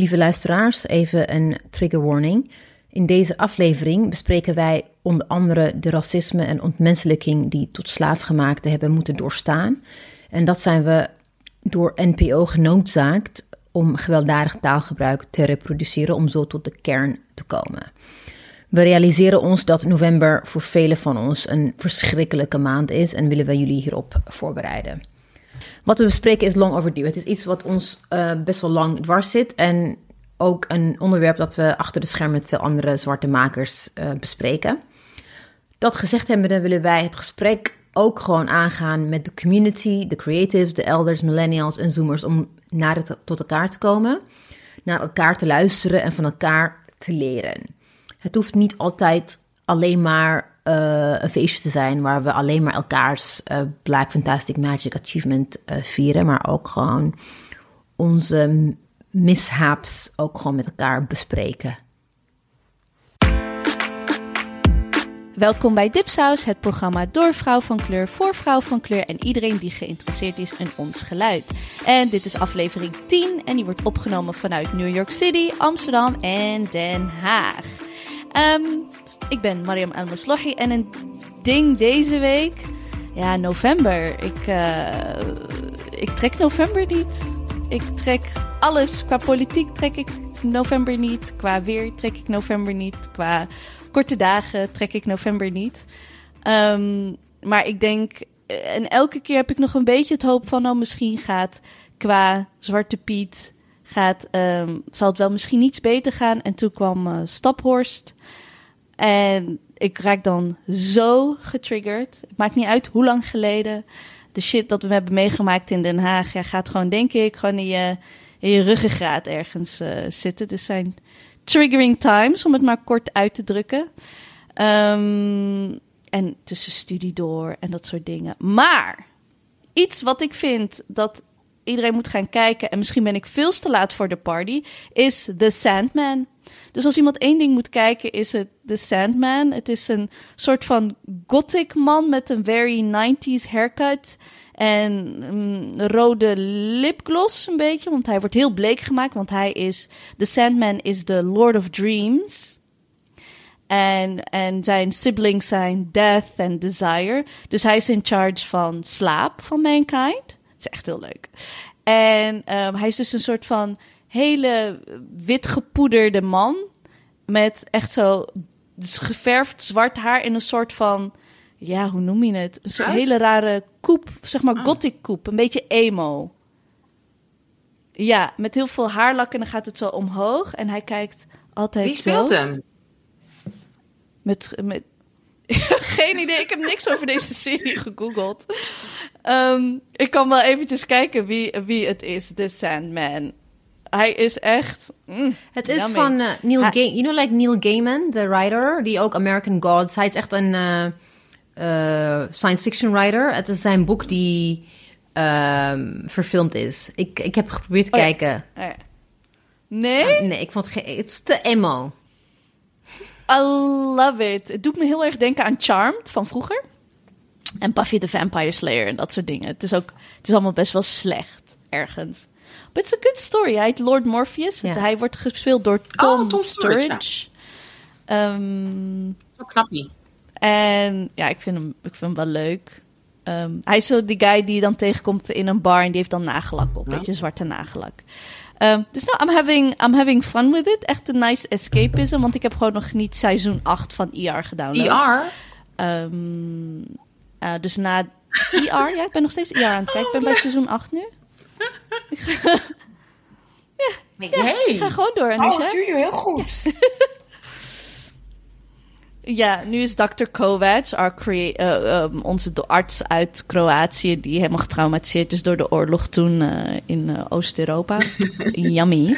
Lieve luisteraars, even een trigger warning. In deze aflevering bespreken wij onder andere de racisme en ontmenselijking die tot slaafgemaakten hebben moeten doorstaan. En dat zijn we door NPO genoodzaakt om gewelddadig taalgebruik te reproduceren om zo tot de kern te komen. We realiseren ons dat november voor velen van ons een verschrikkelijke maand is en willen wij jullie hierop voorbereiden. Wat we bespreken is long overdue. Het is iets wat ons uh, best wel lang dwars zit en ook een onderwerp dat we achter de schermen met veel andere zwarte makers uh, bespreken. Dat gezegd hebbende willen wij het gesprek ook gewoon aangaan met de community, de creatives, de elders, millennials en zoomers om naar het, tot elkaar te komen, naar elkaar te luisteren en van elkaar te leren. Het hoeft niet altijd alleen maar uh, een feestje te zijn waar we alleen maar elkaars uh, Black Fantastic Magic Achievement uh, vieren, maar ook gewoon onze mishaps ook gewoon met elkaar bespreken. Welkom bij Dipsaus, het programma door vrouw van kleur, voor vrouw van kleur en iedereen die geïnteresseerd is in ons geluid. En dit is aflevering 10 en die wordt opgenomen vanuit New York City, Amsterdam en Den Haag. Um, ik ben Mariam El Maslohi en een ding deze week, ja, november. Ik, uh, ik trek november niet. Ik trek alles. Qua politiek trek ik november niet. Qua weer trek ik november niet. Qua korte dagen trek ik november niet. Um, maar ik denk, en elke keer heb ik nog een beetje het hoop van, oh, misschien gaat qua Zwarte Piet, gaat, um, zal het wel misschien iets beter gaan. En toen kwam uh, Staphorst. En ik raak dan zo getriggerd. Het maakt niet uit hoe lang geleden. De shit dat we hebben meegemaakt in Den Haag, ja, gaat gewoon, denk ik, gewoon in je, in je ruggengraat ergens uh, zitten. Dus zijn triggering times, om het maar kort uit te drukken. Um, en tussen studie door en dat soort dingen. Maar iets wat ik vind dat iedereen moet gaan kijken, en misschien ben ik veel te laat voor de party, is The Sandman. Dus als iemand één ding moet kijken, is het The Sandman. Het is een soort van gothic man met een very 90s haircut. En um, rode lipgloss een beetje, want hij wordt heel bleek gemaakt. Want hij is, The Sandman is de Lord of Dreams. En, en zijn siblings zijn Death en Desire. Dus hij is in charge van slaap van mankind. Het is echt heel leuk. En um, hij is dus een soort van hele wit gepoederde man. Met echt zo geverfd zwart haar in een soort van ja, hoe noem je het? Een soort hele rare koep, zeg maar oh. gothic koep, een beetje emo. Ja, met heel veel haarlak en dan gaat het zo omhoog en hij kijkt altijd Wie speelt zo. hem? Met, met geen idee, ik heb niks over deze serie gegoogeld. Um, ik kan wel eventjes kijken wie, wie het is, The Sandman. Hij is echt. Mm, het is yummy. van uh, Neil Gaiman. You know, like Neil Gaiman, the writer, die ook American Gods. Hij is echt een. Uh, uh, science fiction writer. Het is zijn boek die um, verfilmd is. Ik, ik heb geprobeerd te oh, kijken. Ja. Oh, ja. Nee? Uh, nee, ik vond het, het is te emo. I love it. Het doet me heel erg denken aan Charmed van vroeger. En Buffy the Vampire Slayer en dat soort dingen. Het is ook, het is allemaal best wel slecht ergens. But it's a good story. Hij heet Lord Morpheus. Ja. Hij wordt gespeeld door Tom, oh, Tom Sturridge. Sturridge Um, Zo knappie. En ja, ik vind hem, ik vind hem wel leuk. Um, hij is zo die guy die je dan tegenkomt in een bar en die heeft dan nagellak op. Ja. Beetje zwarte nagellak. Um, dus nou, I'm having, I'm having fun with it. Echt een nice escapism. Want ik heb gewoon nog niet seizoen 8 van ER gedownload. ER? Um, uh, dus na ER, ja, ik ben nog steeds ER aan het kijken. Ik ben bij seizoen 8 nu. ja, ja hey. ik ga gewoon door. Oh, dat doe je heel goed. Ja. Ja, nu is Dr. Kovac, our uh, um, onze arts uit Kroatië, die helemaal getraumatiseerd is door de oorlog toen uh, in uh, Oost-Europa. Yummy.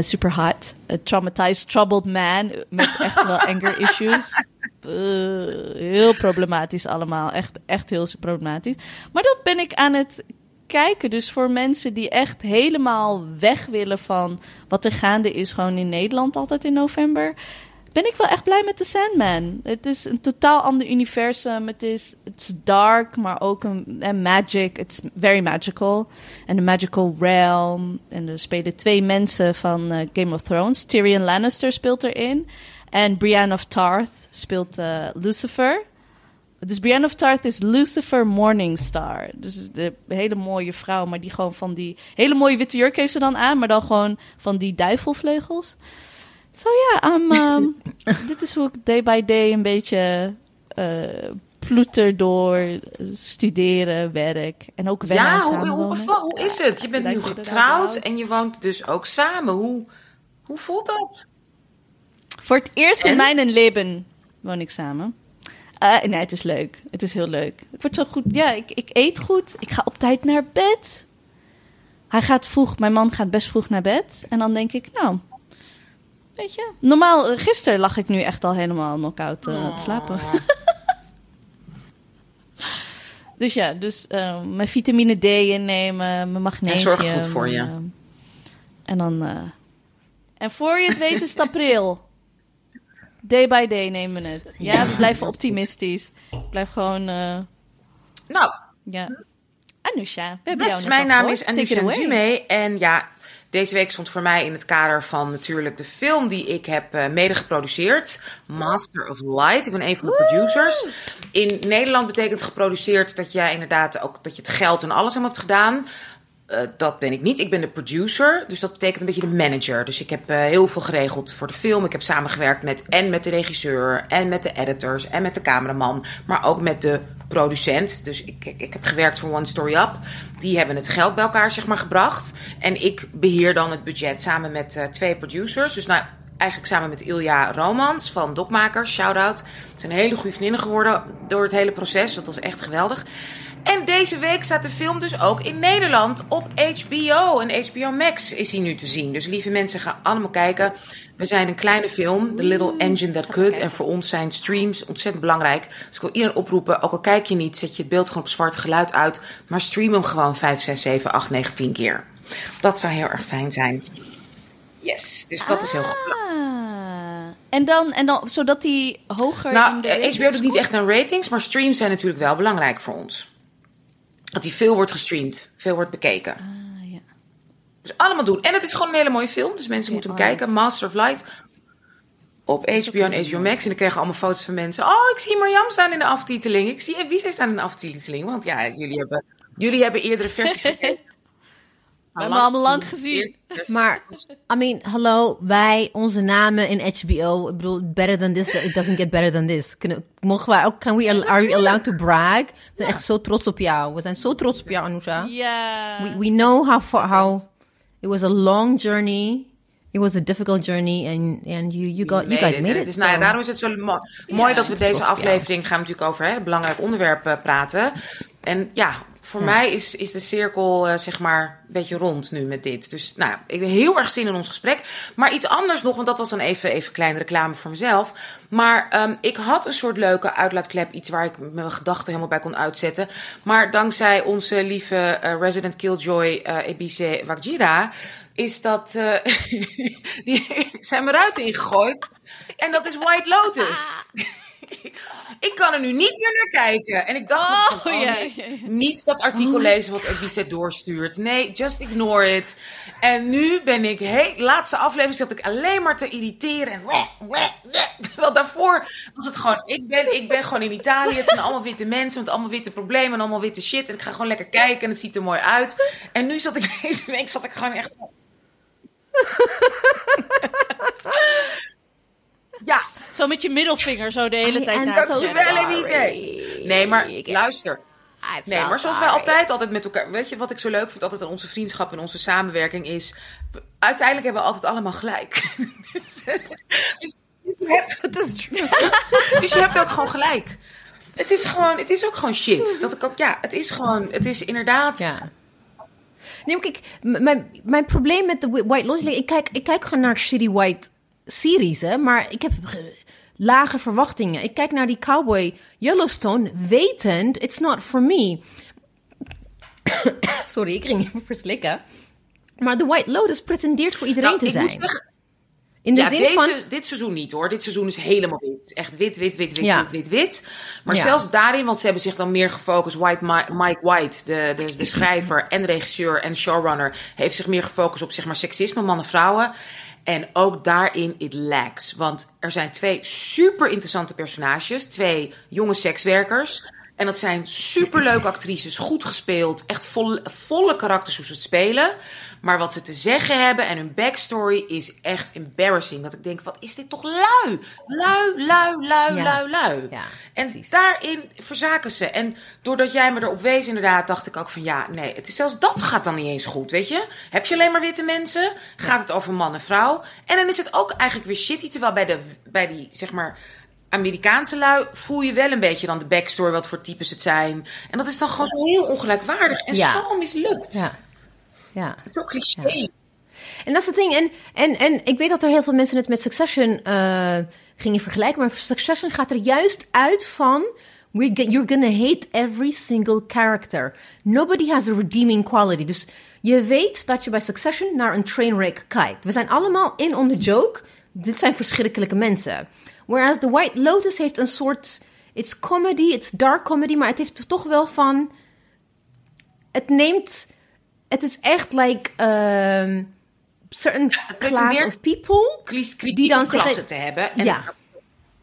super hot. A traumatized, troubled man met echt wel anger issues. heel problematisch allemaal. Echt, echt heel problematisch. Maar dat ben ik aan het kijken. Dus voor mensen die echt helemaal weg willen van wat er gaande is, gewoon in Nederland altijd in november ben ik wel echt blij met The Sandman. Het is een totaal ander universum. Het is it's dark, maar ook een, en magic. It's very magical. En een magical realm. En er spelen twee mensen van eh, Game of Thrones. Tyrion Lannister speelt erin. En Brienne of Tarth speelt uh, Lucifer. Dus Brienne of Tarth is Lucifer Morningstar. Dus een hele mooie vrouw, maar die gewoon van die... Hele mooie witte jurk heeft ze dan aan, maar dan gewoon van die duivelvleugels. Zo ja, um, dit is hoe ik day by day een beetje uh, ploeter door studeren, werk en ook wennen Ja, hoe, hoe, hoe is het? Je bent nu getrouwd en je woont dus ook samen. Hoe, hoe voelt dat? Voor het eerst in mijn leven woon ik samen. Eh, nee, het is leuk. Het is heel leuk. Ik word zo goed. Ja, ik, ik eet goed. Ik ga op tijd naar bed. Hij gaat vroeg. Mijn man gaat best vroeg naar bed. En dan denk ik, nou, weet je. Normaal, eh, gisteren lag ik nu echt al helemaal knock-out eh, te slapen. Oh. Dus ja, dus eh, mijn vitamine D innemen, mijn magnesium. zorgt goed voor je. en dan. en voor je het weet is het april. Day by day nemen we het. Ja, we blijven optimistisch. Ik blijf gewoon. Nou, ja. Anusha, we hebben jou net mijn naam gehoord. is Anusha. Zume. En ja, deze week stond voor mij in het kader van natuurlijk de film die ik heb eh, mede geproduceerd. Master of Light. Ik ben een van de producers. In Nederland betekent geproduceerd dat jij inderdaad ook dat je het geld en alles hem hebt gedaan. Eh, dat ben ik niet. Ik ben de producer. Dus dat betekent een beetje de manager. Dus ik heb eh, heel veel geregeld voor de film. Ik heb samengewerkt met en met de regisseur en met de editors en met de cameraman. Maar ook met de producent. Dus ik, ik, heb gewerkt voor One Story Up. Die hebben het geld bij elkaar zeg maar, gebracht. En ik beheer dan het budget samen met eh, twee producers. Dus nou, eigenlijk samen met Ilja Romans van Dokmakers. Shout-out. Het zijn hele goede vriendinnen geworden door het hele proces. Dat was echt geweldig. En deze week staat de film dus ook in Nederland op HBO. En HBO Max is hij nu te zien. Dus lieve mensen, gaan allemaal kijken. We zijn een kleine film, The Little Engine That Could. En voor ons zijn streams ontzettend belangrijk. Dus ik wil iedereen oproepen, ook al kijk je niet, zet je het beeld gewoon op zwart geluid uit. Maar stream hem gewoon 5, 6, 7, 8, 9, 10 keer. Dat zou heel erg fijn zijn. Yes, dus dat is heel goed. Ah. En dan, en dan, zodat die hoger. Nou, in de HBO doet niet echt aan ratings, maar streams zijn natuurlijk wel belangrijk voor ons. Dat die veel wordt gestreamd, veel wordt bekeken. Ah, ja. Dus allemaal doen. En het is gewoon een hele mooie film, dus mensen moeten hem kijken. Master of Light op HBO en HBO Max. En dan kregen allemaal foto's van mensen. Oh, ik zie Marjam staan in de aftiteling. Ik zie wie zij staan in de aftiteling. Want ja, jullie hebben, jullie hebben eerdere versies. We hebben allemaal lang gezien. Maar, I mean, hallo, wij, onze namen in HBO, ik bedoel, better than this, it doesn't get better than this. Kunnen, mogen wij ook, can we, are we allowed to brag? We zijn echt zo trots op jou. We zijn zo trots op jou, Anusha. Ja. We, we know how far, how, it was a long journey. It was a difficult journey and, and you, you, got, you guys made it. nou ja, daarom is het zo mo- mooi dat we deze aflevering gaan we natuurlijk over hè, een belangrijk onderwerp eh, praten. En ja, voor mij is, is de cirkel eh, zeg maar een beetje rond nu met dit. Dus nou, ik heb heel erg zin in ons gesprek. Maar iets anders nog, want dat was dan even, even kleine reclame voor mezelf. Maar ehm, ik had een soort leuke uitlaatklep, iets waar ik mijn gedachten helemaal bij kon uitzetten. Maar dankzij onze lieve eh, resident killjoy eh Ebise Wakjira is dat... die zijn mijn ruiten ingegooid. En dat is White Lotus. Ik kan er nu niet meer naar kijken. En ik dacht van, Oh, oh, nee, niet dat artikel lezen wat Ebice doorstuurt. Nee, just ignore it. En nu ben ik, hey, laatste aflevering zat ik alleen maar te irriteren. En Terwijl daarvoor was het gewoon, ik ben, ik ben gewoon in Italië. Het zijn allemaal witte mensen met allemaal witte problemen en allemaal witte shit. En ik ga gewoon lekker kijken en het ziet er mooi uit. En nu zat ik deze week, zat ik gewoon echt Ja, Zo met je middelvinger zo de hele I tijd naar so te dankjewel, zetten. Ebice. Nee, maar luister. I Nee, maar zoals wij altijd, altijd met elkaar. Weet je wat ik zo leuk vind altijd aan onze vriendschap en onze samenwerking is. Uiteindelijk hebben we altijd allemaal gelijk. dus, dus je hebt, is dus ook gewoon gelijk. Het is gewoon, het is ook gewoon shit. Dat ik ook, ja, het is gewoon, het is inderdaad. Ja. Nee, maar kijk, mijn, mijn probleem met de Whi- White Lotus... ik kijk, ik kijk gewoon naar shitty white series, hè. Maar ik heb ge- lage verwachtingen. Ik kijk naar die cowboy Yellowstone, wetend, it's not for me. Sorry, ik ging even verslikken. Maar The White Lotus pretendeert voor iedereen Nou, te moet zijn. In de ja, zin deze, van... dit seizoen niet hoor. Dit seizoen is helemaal wit. Echt wit, wit, wit, wit, Ja. wit, wit, wit. Maar Ja. zelfs daarin, want ze hebben zich dan meer gefocust. White, Mi- Mike White, de, de, de schrijver en regisseur en showrunner, heeft zich meer gefocust op zeg maar seksisme, mannen, vrouwen. En ook daarin, it lacks. Want er zijn twee super interessante personages. Twee jonge sekswerkers. En dat zijn superleuke actrices, goed gespeeld. Echt volle, volle karakters hoe ze het spelen. Maar wat ze te zeggen hebben en hun backstory is echt embarrassing. Dat ik denk, wat is dit toch lui? Lui, lui, lui, Ja. lui, lui. Ja, en precies. daarin verzaken ze. En doordat jij me erop wees inderdaad, dacht ik ook van... ja, nee, het is zelfs dat gaat dan niet eens goed, weet je? Heb je alleen maar witte mensen? Gaat het over man en vrouw? En dan is het ook eigenlijk weer shitty. Terwijl bij, de, bij die, zeg maar... Amerikaanse lui voel je wel een beetje dan de backstory, wat voor types het zijn. En dat is dan gewoon zo heel ongelijkwaardig en Ja. zo mislukt. Ja. Ja. Zo cliché. En dat is het ding. En, en, en ik weet dat er heel veel mensen het met Succession eh, gingen vergelijken. Maar Succession gaat er juist uit van... We get, you're gonna hate every single character. Nobody has a redeeming quality. Dus je weet dat je bij Succession naar een trainwreck kijkt. We zijn allemaal in on the joke. Dit zijn verschrikkelijke mensen. Whereas The White Lotus heeft een soort... It's comedy, it's dark comedy. Maar het heeft toch wel van... Het neemt... Het is echt like... ehm certain het class of people... Die dan op klasse zeggen- te hebben. En Ja.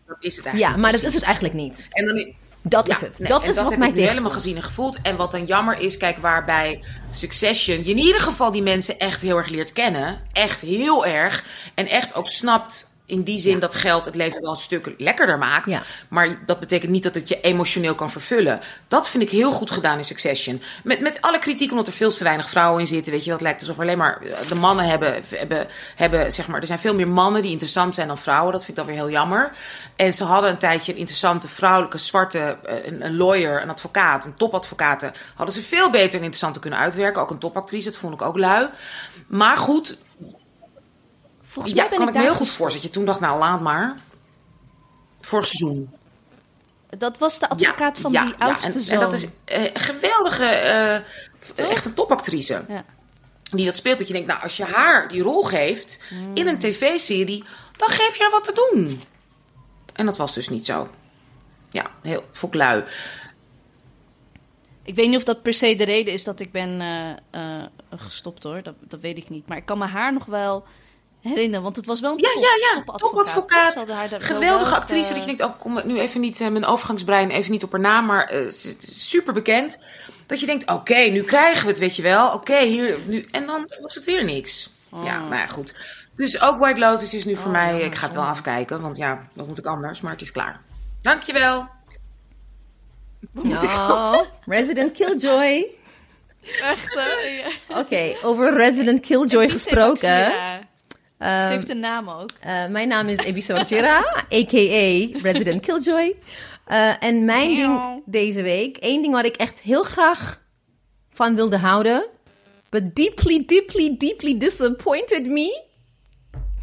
Dat is het eigenlijk. Ja, maar dat is het eigenlijk niet. En dan, Dat Ja, is het. nee, dat is dat wat heb mij ik nu helemaal gezien en gevoeld. En wat dan jammer is, kijk, waarbij Succession je in ieder geval die mensen echt heel erg leert kennen. Echt heel erg. En echt ook snapt in die zin dat geld het leven wel een stuk lekkerder maakt. Ja. Maar dat betekent niet dat het je emotioneel kan vervullen. Dat vind ik heel goed gedaan in Succession. Met, met alle kritiek, omdat er veel te weinig vrouwen in zitten. Weet je, wat lijkt alsof alleen maar eh, de mannen hebben, hebben, hebben, zeg maar, er zijn veel meer mannen die interessant zijn dan vrouwen. Dat vind ik dan weer heel jammer. En ze hadden een tijdje een interessante vrouwelijke, zwarte, eh, een, een lawyer, een advocaat, een topadvocaat. Hadden ze veel beter en interessanter kunnen uitwerken. Ook een topactrice, dat vond ik ook lui. Maar goed, Volgens ja, mij ben kan ik me heel goed voorstellen. Dat je toen dacht, nou laat maar. Vorig seizoen. Dat was de advocaat van ja, die ja, oudste en, zoon. en dat is eh, een geweldige, eh, echt een topactrice. Ja. Die dat speelt, dat je denkt, nou, als je haar die rol geeft in een tv-serie, dan geef je haar wat te doen. En dat was dus niet zo. Ja, heel foklui. Ik weet niet of dat per se de reden is dat ik ben eh, gestopt hoor. Dat, dat weet ik niet. Maar ik kan me haar nog wel herinneren. Want het was wel een Ja, top, ja, ja, topadvocaat. zo Geweldige wel, actrice. eh, Dat je denkt, oh, kom nu even niet, eh, mijn overgangsbrein even niet op haar naam, maar eh, ze is super bekend. Dat je denkt, oké, nu krijgen we het, weet je wel. Oké, hier, nu. En dan was het weer niks. Ja, nou ja, goed. Dus ook White Lotus is nu voor mij, ik ga het wel afkijken, want ja, dat moet ik anders, maar het is klaar. Dankjewel. Oh, Resident Killjoy. Echt? Ja. Oké, over Resident Killjoy gesproken. Ja. Ehm, Ze heeft een naam ook. eh, mijn naam is Ebisa Wajira, a.k.a. Resident Killjoy. Eh, en mijn ding deze week, één ding waar ik echt heel graag van wilde houden, but deeply, deeply, deeply disappointed me,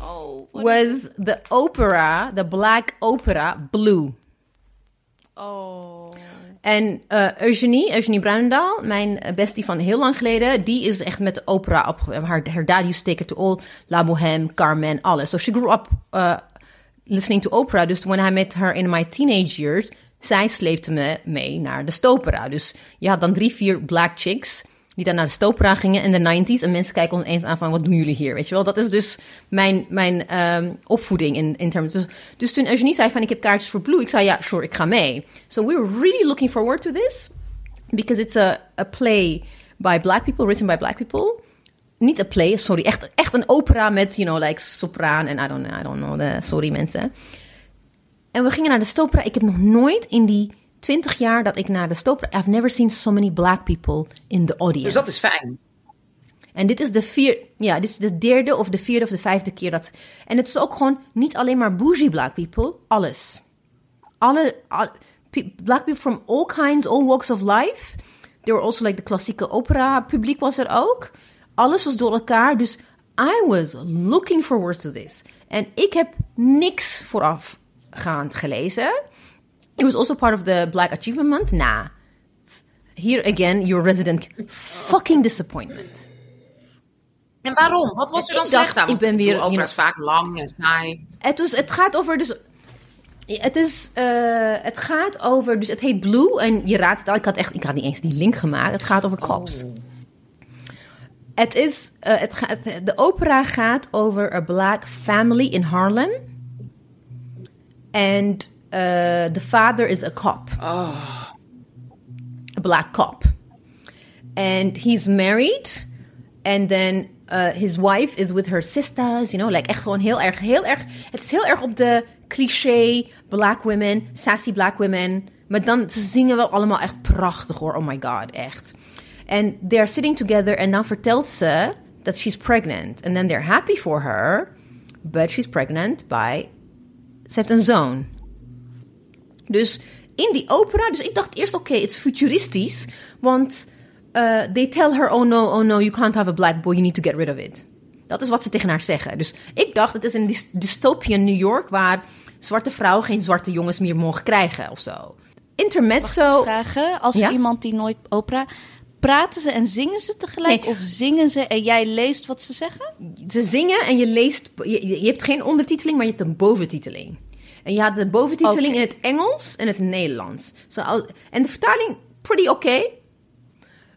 Oh, wat was the opera, the black opera Blue. oh. En eh, Eugenie, Eugenie Bruinendaal, mijn bestie van heel lang geleden, die is echt met de opera opgegroeid. Her, her dad used to all La Bohème, Carmen, alles. So she grew up uh, listening to opera. Dus when I met her in my teenage years, zij sleepte me mee naar de stopera. Dus je had dan drie, vier black chicks die dan naar de stopera gingen in de 90s. En mensen kijken ons eens aan van, wat doen jullie hier? Weet je wel, dat is dus mijn, mijn ehm, opvoeding in, in terms. Dus, dus toen Eugenie zei van, ik heb kaartjes voor Blue. Ik zei, ja, sure, ik ga mee. So we were really looking forward to this. Because it's a, a play by black people, written by black people. Niet een play, sorry, echt, echt een opera met, you know, like sopraan en I don't, I don't know, the, sorry mensen. En we gingen naar de stopera. Ik heb nog nooit in die 20 jaar dat ik naar de stopera... I've never seen so many black people in the audience. Dus dat is fijn. En dit is de vier, ja, dit is de derde of de vierde of de vijfde keer dat. En het is ook gewoon niet alleen maar bougie black people, alles. Alle, al- black people from all kinds, all walks of life. There were also like de klassieke opera publiek was er ook. Alles was door elkaar, dus I was looking forward to this. En ik heb niks voorafgaand gelezen. It was also part of the Black Achievement Month. Nah. Here again, your resident fucking disappointment. En waarom? Wat was er Ik dan dacht, slecht aan? ik ben weer, opera is vaak lang en saai. Het, was, het gaat over dus... Het, is, eh, het gaat over... Dus het heet Blue. En je raadt het al. Ik had, echt, ik had niet eens die link gemaakt. Het gaat over cops. Oh. Het is... eh, het gaat, de opera gaat over a black family in Harlem. And uh, the father is a cop. Oh. a black cop. And he's married. And then uh, his wife is with her sisters. You know, like echt gewoon heel erg, heel erg. Het is heel erg op de cliché black women, sassy black women. Maar dan, ze zingen wel allemaal echt prachtig hoor. Oh my god, echt. And they're sitting together en dan vertelt ze that she's pregnant. And then they're happy for her. But she's pregnant by... Ze heeft een zoon. Dus in die opera, dus ik dacht eerst, oké, het is futuristisch. Want uh, they tell her, oh no, oh no, you can't have a black boy, you need to get rid of it. Dat is wat ze tegen haar zeggen. Dus ik dacht, het is een dys- dystopian New York waar zwarte vrouwen geen zwarte jongens meer mogen krijgen of zo. Intermezzo. Vragen, als Ja? iemand die nooit opera... Praten ze en zingen ze tegelijk? Nee. Of zingen ze en jij leest wat ze zeggen? Ze zingen en je leest. Je, je hebt geen ondertiteling, maar je hebt een boventiteling. En je had de boventiteling in het Engels en het Nederlands. Al- en de vertaling, pretty okay.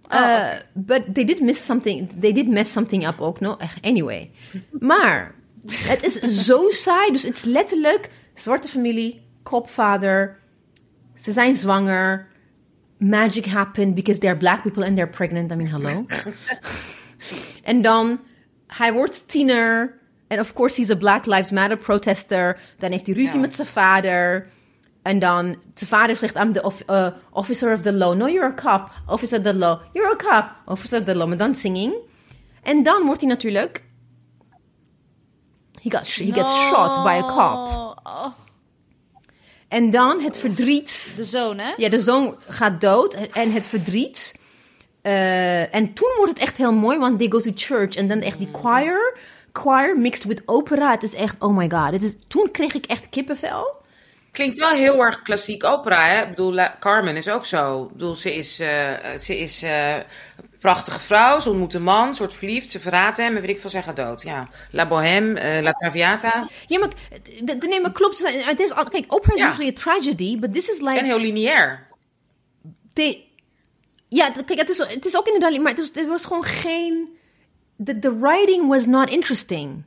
Oh, Uh, But they did miss something. They did mess something up ook. No? Anyway. Maar het is zo saai. Dus het is letterlijk zwarte familie, kopvader. Ze zijn zwanger. Magic happened because they're black people and they're pregnant. I mean, hallo. En dan, hij wordt tiener. En of course, he's a Black Lives Matter protester. Dan heeft hij ruzie Ja. met zijn vader. En dan, zijn vader zegt, I'm the of- uh, officer of the law. No, you're a cop. Officer of the law. You're a cop. Officer of the law. Maar dan singing. En dan wordt hij natuurlijk... He, got, he gets shot by a cop. Oh, En dan het verdriet... de zoon, hè? Ja, de zoon gaat dood en het verdriet. Eh, en toen wordt het echt heel mooi, want they go to church. En dan echt die choir. Choir mixed with opera. Het is echt, oh my god. Het is, toen kreeg ik echt kippenvel. Klinkt wel heel erg klassiek opera, hè? Ik bedoel, Carmen is ook zo. Ik bedoel, ze is, eh, ze is eh, een prachtige vrouw. Ze ontmoet een man, ze wordt verliefd. Ze verraadt hem en weet ik veel, gaat dood. Ja. La Bohème, eh, La Traviata. Ja, maar, de, de, nee, maar klopt. Het is, kijk, opera is Ja. usually a tragedy, but this is like... En heel lineair. they- ja, kijk, het is, het is ook inderdaad... Maar het, is, het was gewoon geen... The, the writing was not interesting.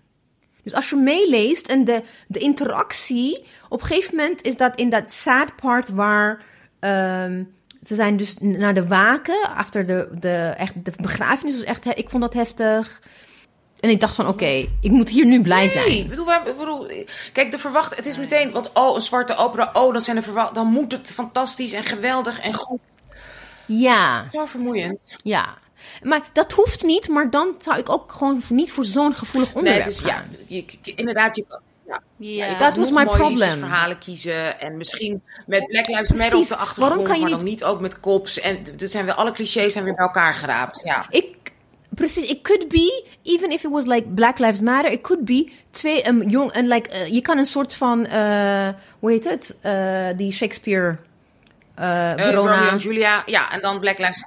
Dus als je meeleest en de, de interactie... Op een gegeven moment is dat in dat sad part waar... ehm, ze zijn dus naar de waken achter de, de, echt, de begrafenis. Was echt, ik vond dat heftig. En ik dacht van, oké, ik moet hier nu blij zijn. Nee, ik bedoel, ik bedoel, kijk, de verwacht, het is meteen, want oh, een zwarte opera, oh, dan zijn de verwacht, dan moet het fantastisch en geweldig en goed. Ja, Zo vermoeiend. ja. Maar dat hoeft niet, maar dan zou ik ook gewoon niet voor zo'n gevoelig Nee, onderwerp is, gaan. ja, je, je- inderdaad, je, ja, Dat was mooie problem. liefdesverhalen kiezen en misschien met Black Lives Matter op de achtergrond, Waarom kan je maar niet- dan niet ook met kops. En dat zijn weer alle clichés zijn weer bij elkaar geraapt. Ja. Ik, precies, it could be, even if it was like Black Lives Matter, it could be twee, um, jong, en like, eh, je kan een soort van, eh, hoe heet het, Eh, die Shakespeare, Verona. Romeo en Julia, ja, en dan Black Lives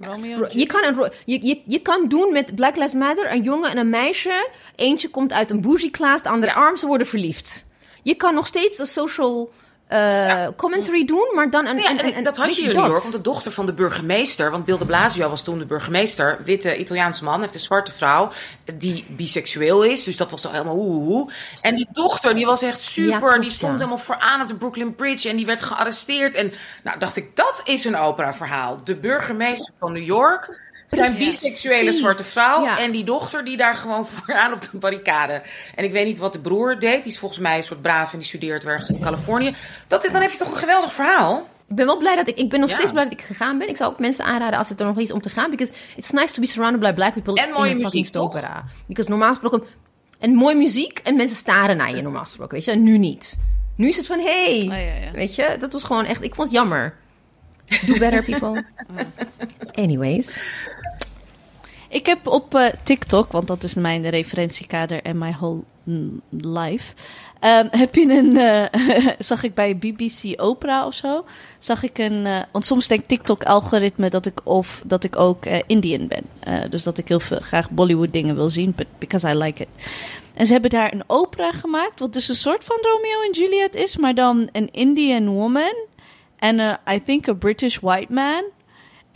Romeo. Je kan, een, je, je, je kan doen met Black Lives Matter een jongen en een meisje. Eentje komt uit een bougie class, de andere arm, ze worden verliefd. Je kan nog steeds een social eh, commentary doen, maar dan een. Ja, en een, een dat had je New dat. York, want de dochter van de burgemeester, want Bill de Blasio was toen de burgemeester, witte Italiaanse man, heeft een zwarte vrouw die biseksueel is, dus dat was toch helemaal hoe. En die dochter, die was echt super, Ja, klopt, die stond helemaal vooraan op de Brooklyn Bridge en die werd gearresteerd. En nou dacht ik, dat is een opera-verhaal. De burgemeester van New York. Zijn biseksuele zwarte vrouw Ja. en die dochter die daar gewoon vooraan op de barricade. En ik weet niet wat de broer deed. Die is volgens mij een soort braaf en die studeert ergens in Californië. Dat, dan heb je toch een geweldig verhaal? Ik ben wel blij dat ik. Ik ben nog Ja. steeds blij dat ik gegaan ben. Ik zou ook mensen aanraden als het er nog is om te gaan. Because it's nice to be surrounded by black people. En mooie in a fucking muziek, toch? opera. Because normaal gesproken. En mooie muziek en mensen staren naar je normaal gesproken. Weet je, en nu niet. Nu is het van hey. Oh, ja, ja. Weet je, dat was gewoon echt. Ik vond het jammer. Do better, people. Anyways. Ik heb op eh, TikTok, want dat is mijn referentiekader en my whole mm, live. Ehm, heb je een, eh, zag ik bij BBC Opera of zo, zag ik een, eh, want soms denkt TikTok-algoritme dat ik of dat ik ook Indian ben. Dus dat ik heel veel graag Bollywood dingen wil zien, but because I like it. En ze hebben daar een opera gemaakt, wat dus een soort van Romeo en Juliet is, maar dan een Indian woman en I think a British white man.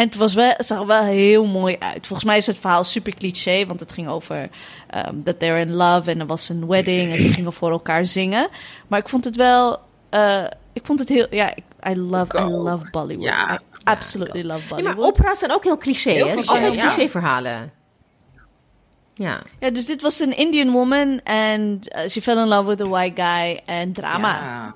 En het, was wel, het zag er wel heel mooi uit. Volgens mij is het verhaal super cliché, want het ging over um, that they're in love en er was een wedding en ze gingen voor elkaar zingen. Maar ik vond het wel, uh, ik vond het heel, ja, I love, I love Bollywood. Ja. I absolutely love Ja, Bollywood. maar opera's zijn ook heel cliché, Heel hè? Het is cliché, altijd ja. Ja. Ja, dus dit was een Indian woman en uh, she fell in love with a white guy en drama.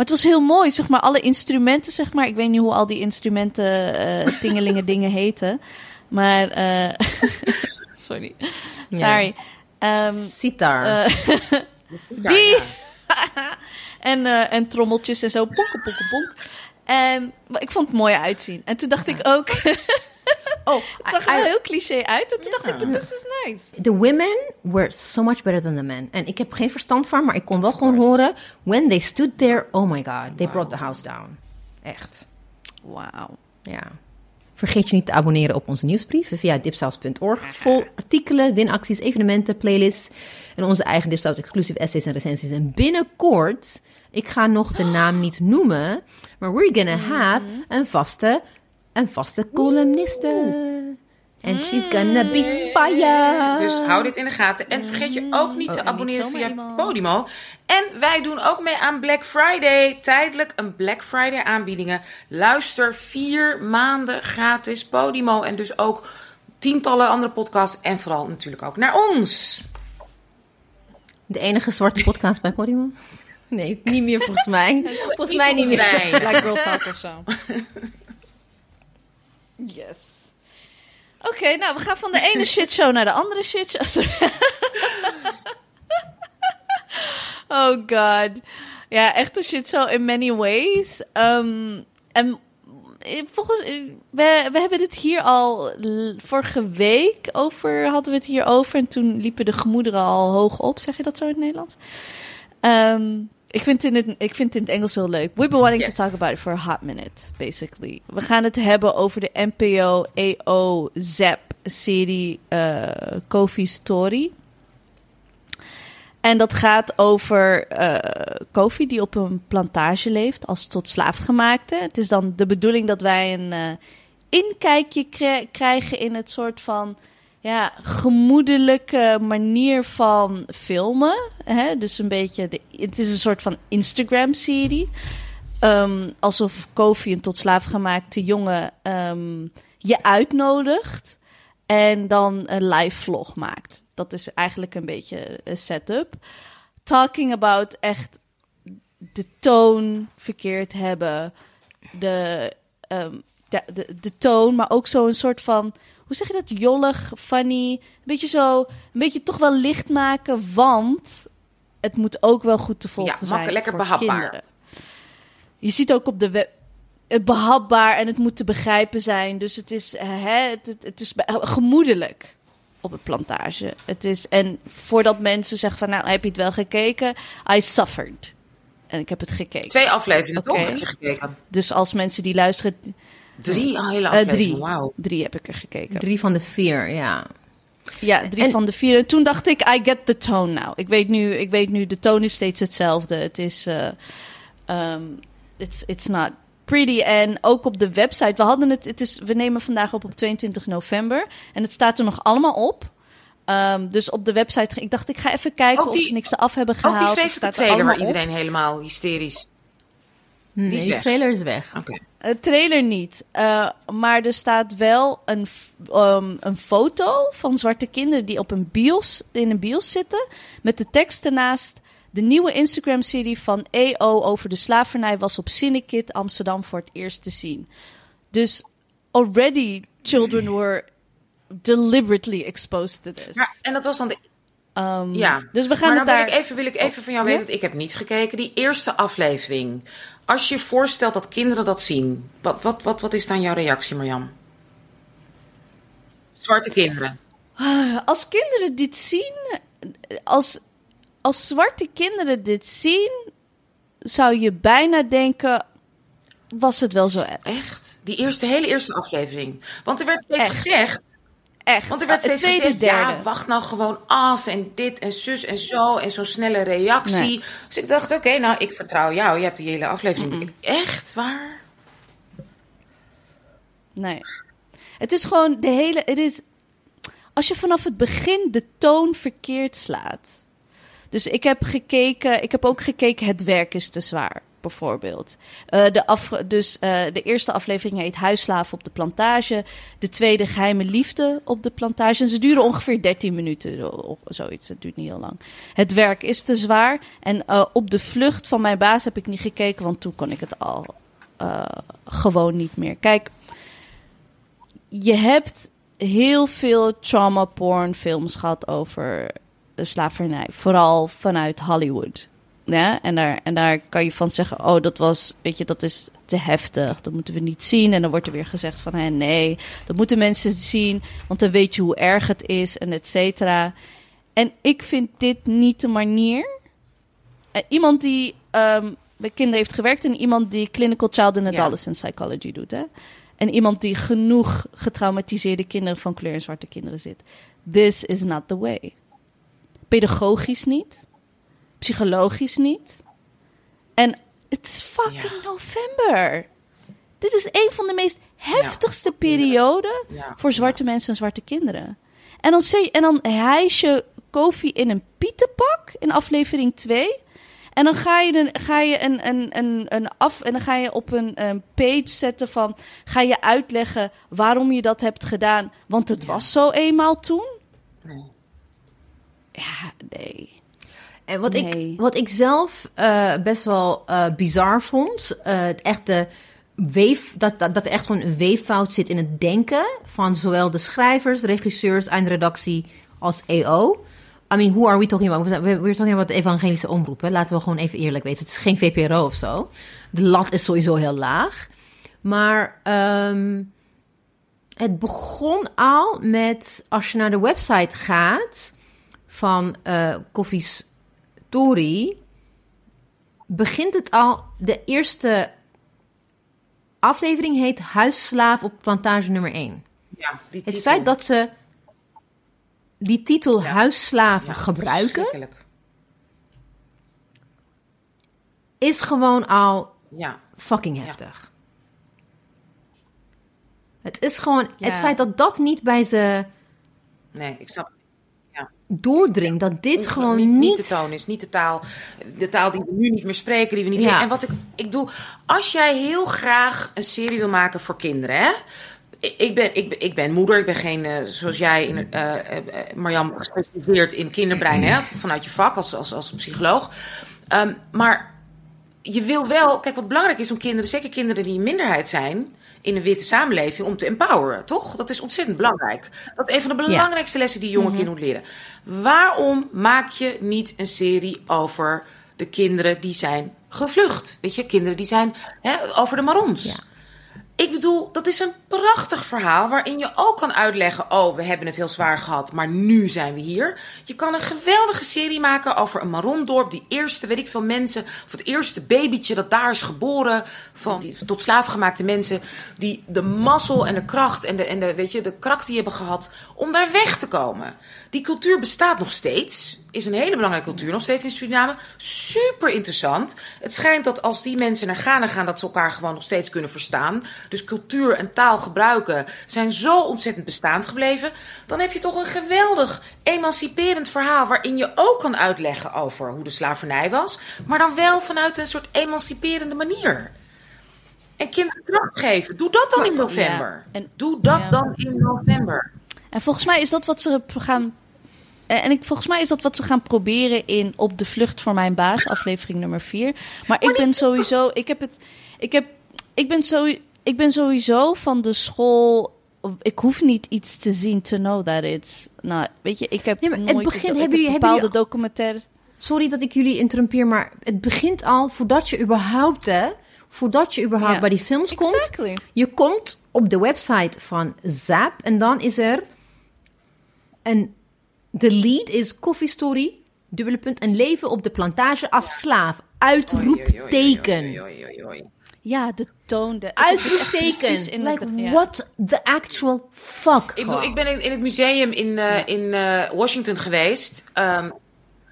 Maar het was heel mooi, zeg maar, alle instrumenten, zeg maar. Ik weet niet hoe al die instrumenten, eh tingelingen dingen heten. Maar, eh sorry. Sorry. Ehm, Sitar. Die- en, en trommeltjes en zo, ponken, ponken, ponk. En maar ik vond het mooi uitzien. En toen dacht ik ook, oh, het zag er heel cliché uit. En toen dacht ik, this is nice. The women were so much better than the men. En ik heb geen verstand van, maar ik kon wel gewoon horen... When they stood there, oh my god, they brought the house down. Echt. Wauw. Ja. Vergeet je niet te abonneren op onze nieuwsbrief via dipsaus.org. Vol artikelen, winacties, evenementen, playlists en onze eigen Dipsaus exclusive essays en recensies. En binnenkort, ik ga nog de naam niet noemen, maar we're gonna have een vaste, een vaste columniste. En she's gonna be fire. Dus hou dit in de gaten. En vergeet je ook niet Oh, te niet abonneren zomaar via iemand. Podimo. En wij doen ook mee aan Black Friday. Tijdelijk een Black Friday aanbiedingen. Luister vier maanden gratis Podimo. En dus ook tientallen andere podcasts. En vooral natuurlijk ook naar ons. De enige zwarte podcast bij Podimo? Nee, niet meer volgens mij. Volgens mij niet meer. Like Girl Talk of zo. Yes. Oké, nou, we gaan van de ene shitshow naar de andere shitshow. Sorry. oh god. Ja, echt een shitshow in many ways. Ehm, en eh, volgens... eh, We, we hebben het hier al vorige week over... Hadden we het hier over. En toen liepen de gemoederen al hoog op. Zeg je dat zo in het Nederlands? Ehm, ik, vind het in het, ik vind het in het Engels heel leuk. We've been wanting Yes. to talk about it for a hot minute, basically. We gaan het hebben over de NPO EO Zap serie eh Kofi Story. En dat gaat over eh Kofi die op een plantage leeft als tot slaafgemaakte. Het is dan de bedoeling dat wij een eh, inkijkje kri- krijgen in het soort van ja, gemoedelijke manier van filmen. Hè? Dus een beetje, de, het is een soort van Instagram-serie. Ehm, alsof Kofi, een tot slaafgemaakte jongen, ehm, je uitnodigt en dan een live vlog maakt. Dat is eigenlijk een beetje een setup. Talking about echt de toon verkeerd hebben, de, ehm, de, de, de toon, maar ook zo een soort van, hoe zeg je dat, jollig, funny, een beetje zo, een beetje toch wel licht maken, want het moet ook wel goed te volgen Ja, zijn lekker voor behapbaar. kinderen. Je ziet ook op de web het behapbaar en het moet te begrijpen zijn. Dus het is, eh, hè, het, het, het is be- gemoedelijk op een plantage. Het is, en voordat mensen zeggen van, nou, heb je het wel gekeken? I suffered. En ik heb het gekeken. Twee afleveringen, Oké. toch? Heb je gekeken? Dus als mensen die luisteren... Drie oh, hele eh, afleveringen. drie. Wauw. Drie heb ik er gekeken. Drie van de vier, ja. Ja, drie En- van de vier. En toen dacht ik, I get the tone now. Ik weet nu, ik weet nu de toon is steeds hetzelfde. Het is, eh, ehm, it's, it's not pretty. En ook op de website, we hadden het, het is, we nemen vandaag op op 22 november. En het staat er nog allemaal op. Ehm, dus op de website, ik dacht, ik ga even kijken of ze niks eraf hebben gehaald. Ook die Het vreselijke staat er trailer waar op. iedereen helemaal hysterisch... Nee, is die weg. trailer is weg. Oké. Het trailer niet. Eh, maar er staat wel een, ehm, een foto van zwarte kinderen die op een bios, in een bios zitten. Met de tekst ernaast. De nieuwe Instagram-serie van EO over de slavernij was op Cinekit Amsterdam voor het eerst te zien. Dus already children were deliberately exposed to this. Maar, en dat was dan de Ehm, Ja, Dus we gaan maar het daar... wil ik even, wil ik even van jou Ja? weten, want ik heb niet gekeken. Die eerste aflevering. Als je voorstelt dat kinderen dat zien, wat, wat, wat, wat is dan jouw reactie, Marjam? Zwarte kinderen. Als kinderen dit zien, als, als zwarte kinderen dit zien, zou je bijna denken: was het wel zo erg? Echt? Die eerste, hele eerste aflevering. Want er werd steeds Echt. gezegd. Echt. Want er werd Het steeds tweede, gezegd, derde. ja, wacht nou gewoon af en dit en zus en zo en zo'n snelle reactie. Nee. Dus ik dacht, oké, nou, ik vertrouw jou. Je hebt die hele aflevering. Echt waar? Nee. Het is gewoon de hele. Het is. Als je vanaf het begin de toon verkeerd slaat. Dus ik heb gekeken. Ik heb ook gekeken. Het werk is te zwaar. Bijvoorbeeld. Eh, de af, dus eh, de eerste aflevering heet Huisslaven op de plantage. De tweede Geheime Liefde op de plantage. En ze duren ongeveer 13 minuten. Of zoiets. Het duurt niet heel lang. Het werk is te zwaar. En eh, op de vlucht van mijn baas heb ik niet gekeken. Want toen kon ik het al gewoon niet meer. Kijk, je hebt heel veel trauma porn films gehad over de slavernij. Vooral vanuit Hollywood. Ja, en, daar, en daar kan je van zeggen, oh, dat was, weet je, dat is te heftig. Dat moeten we niet zien. En dan wordt er weer gezegd van, hé, nee, dat moeten mensen zien. Want dan weet je hoe erg het is en et cetera. En ik vind dit niet de manier. Eh, iemand die ehm, bij kinderen heeft gewerkt en iemand die clinical child and Ja. adolescent psychology doet, hè. En iemand die genoeg getraumatiseerde kinderen van kleur en zwarte kinderen zit. This is not the way. Pedagogisch niet. Psychologisch niet. En het is fucking Ja. november. Dit is een van de meest heftigste perioden voor zwarte mensen en zwarte kinderen. En dan, zie, en dan hijs je Kofi in een pietenpak in aflevering 2. En dan ga je, een, ga je een, een, een, een af en dan ga je op een, een page zetten van ga je uitleggen waarom je dat hebt gedaan, want het was zo eenmaal toen. Nee. Ja, nee. En wat, Nee. ik, wat ik zelf eh, best wel eh, bizar vond, eh, het echte weef, dat, dat, dat er echt gewoon een weeffout zit in het denken van zowel de schrijvers, de regisseurs, eindredactie als EO. I mean, who are we talking about? We're we're talking about de evangelische omroep. Hè? Laten we gewoon even eerlijk weten. Het is geen VPRO of zo. De lat is sowieso heel laag. Maar ehm, het begon al met, als je naar de website gaat van Koffie's Story, begint het al, de eerste aflevering heet Huisslaaf op plantage nummer 1. Ja, die Het feit dat ze die titel huisslaaf Ja, gebruiken, is gewoon al Ja, fucking heftig. Het is gewoon het feit dat dat niet bij ze nee, ik snap doordringt, dat dit gewoon niet, niet, de toon is, niet de taal, de taal die we nu niet meer spreken, die we niet Ja. meer. En wat ik, ik doe, als jij heel graag een serie wil maken voor kinderen, hè? Ik ben, ik, ben, ik ben moeder, ik ben geen, eh, zoals jij, in, eh eh, eh, Marjam, gespecialiseerd in kinderbrein, hè? Vanuit je vak als, als, als psycholoog. Ehm, maar je wil wel, kijk, wat belangrijk is om kinderen, zeker kinderen die een minderheid zijn in een witte samenleving, om te empoweren, toch? Dat is ontzettend belangrijk. Dat is een van de belangrijkste lessen die jonge kinderen moeten leren. Waarom maak je niet een serie over de kinderen die zijn gevlucht? Weet je, kinderen die zijn hè, over de marons. Ja. Ik bedoel, dat is een prachtig verhaal waarin je ook kan uitleggen: oh, we hebben het heel zwaar gehad, maar nu zijn we hier. Je kan een geweldige serie maken over een Marondorp, die eerste, weet ik veel, mensen, of het eerste babytje dat daar is geboren, van die tot slaafgemaakte mensen, die de mazzel en de kracht en de, en de, weet je, de kracht die hebben gehad om daar weg te komen. Die cultuur bestaat nog steeds, is een hele belangrijke cultuur nog steeds in Suriname. Super interessant. Het schijnt dat als die mensen naar Ghana gaan, dat ze elkaar gewoon nog steeds kunnen verstaan. Dus cultuur en taal gebruiken zijn zo ontzettend bestaand gebleven. Dan heb je toch een geweldig emanciperend verhaal waarin je ook kan uitleggen over hoe de slavernij was, maar dan wel vanuit een soort emanciperende manier. En kinderen kracht geven. Doe dat dan in november. En- Doe dat dan in november. En volgens mij is dat wat ze gaan. Eh, En ik, volgens mij is dat wat ze gaan proberen in Op de Vlucht voor Mijn Baas, aflevering nummer 4. Maar ik ben sowieso. Ik heb het. Ik heb. Ik ben, zo, ik ben sowieso van de school. Ik hoef niet iets te zien to know that it's. Nou, weet je, ik heb Ja, maar het nooit. begin- hebben heb jullie- bepaalde documentaires. Sorry dat ik jullie interrumpeer, maar het begint al voordat je überhaupt, hè, voordat je überhaupt Ja. bij die films komt. Exactly. Je komt op de website van Zap en dan is er een de lead is Coffee Story, dubbele punt, een leven op de plantage als slaaf. Uitroepteken. Ja, de toon. De, Uitroepteken. in Like, ja. what the actual fuck? Ik, bedoel, ik ben in, in het museum in, eh, in eh, Washington geweest. ehm,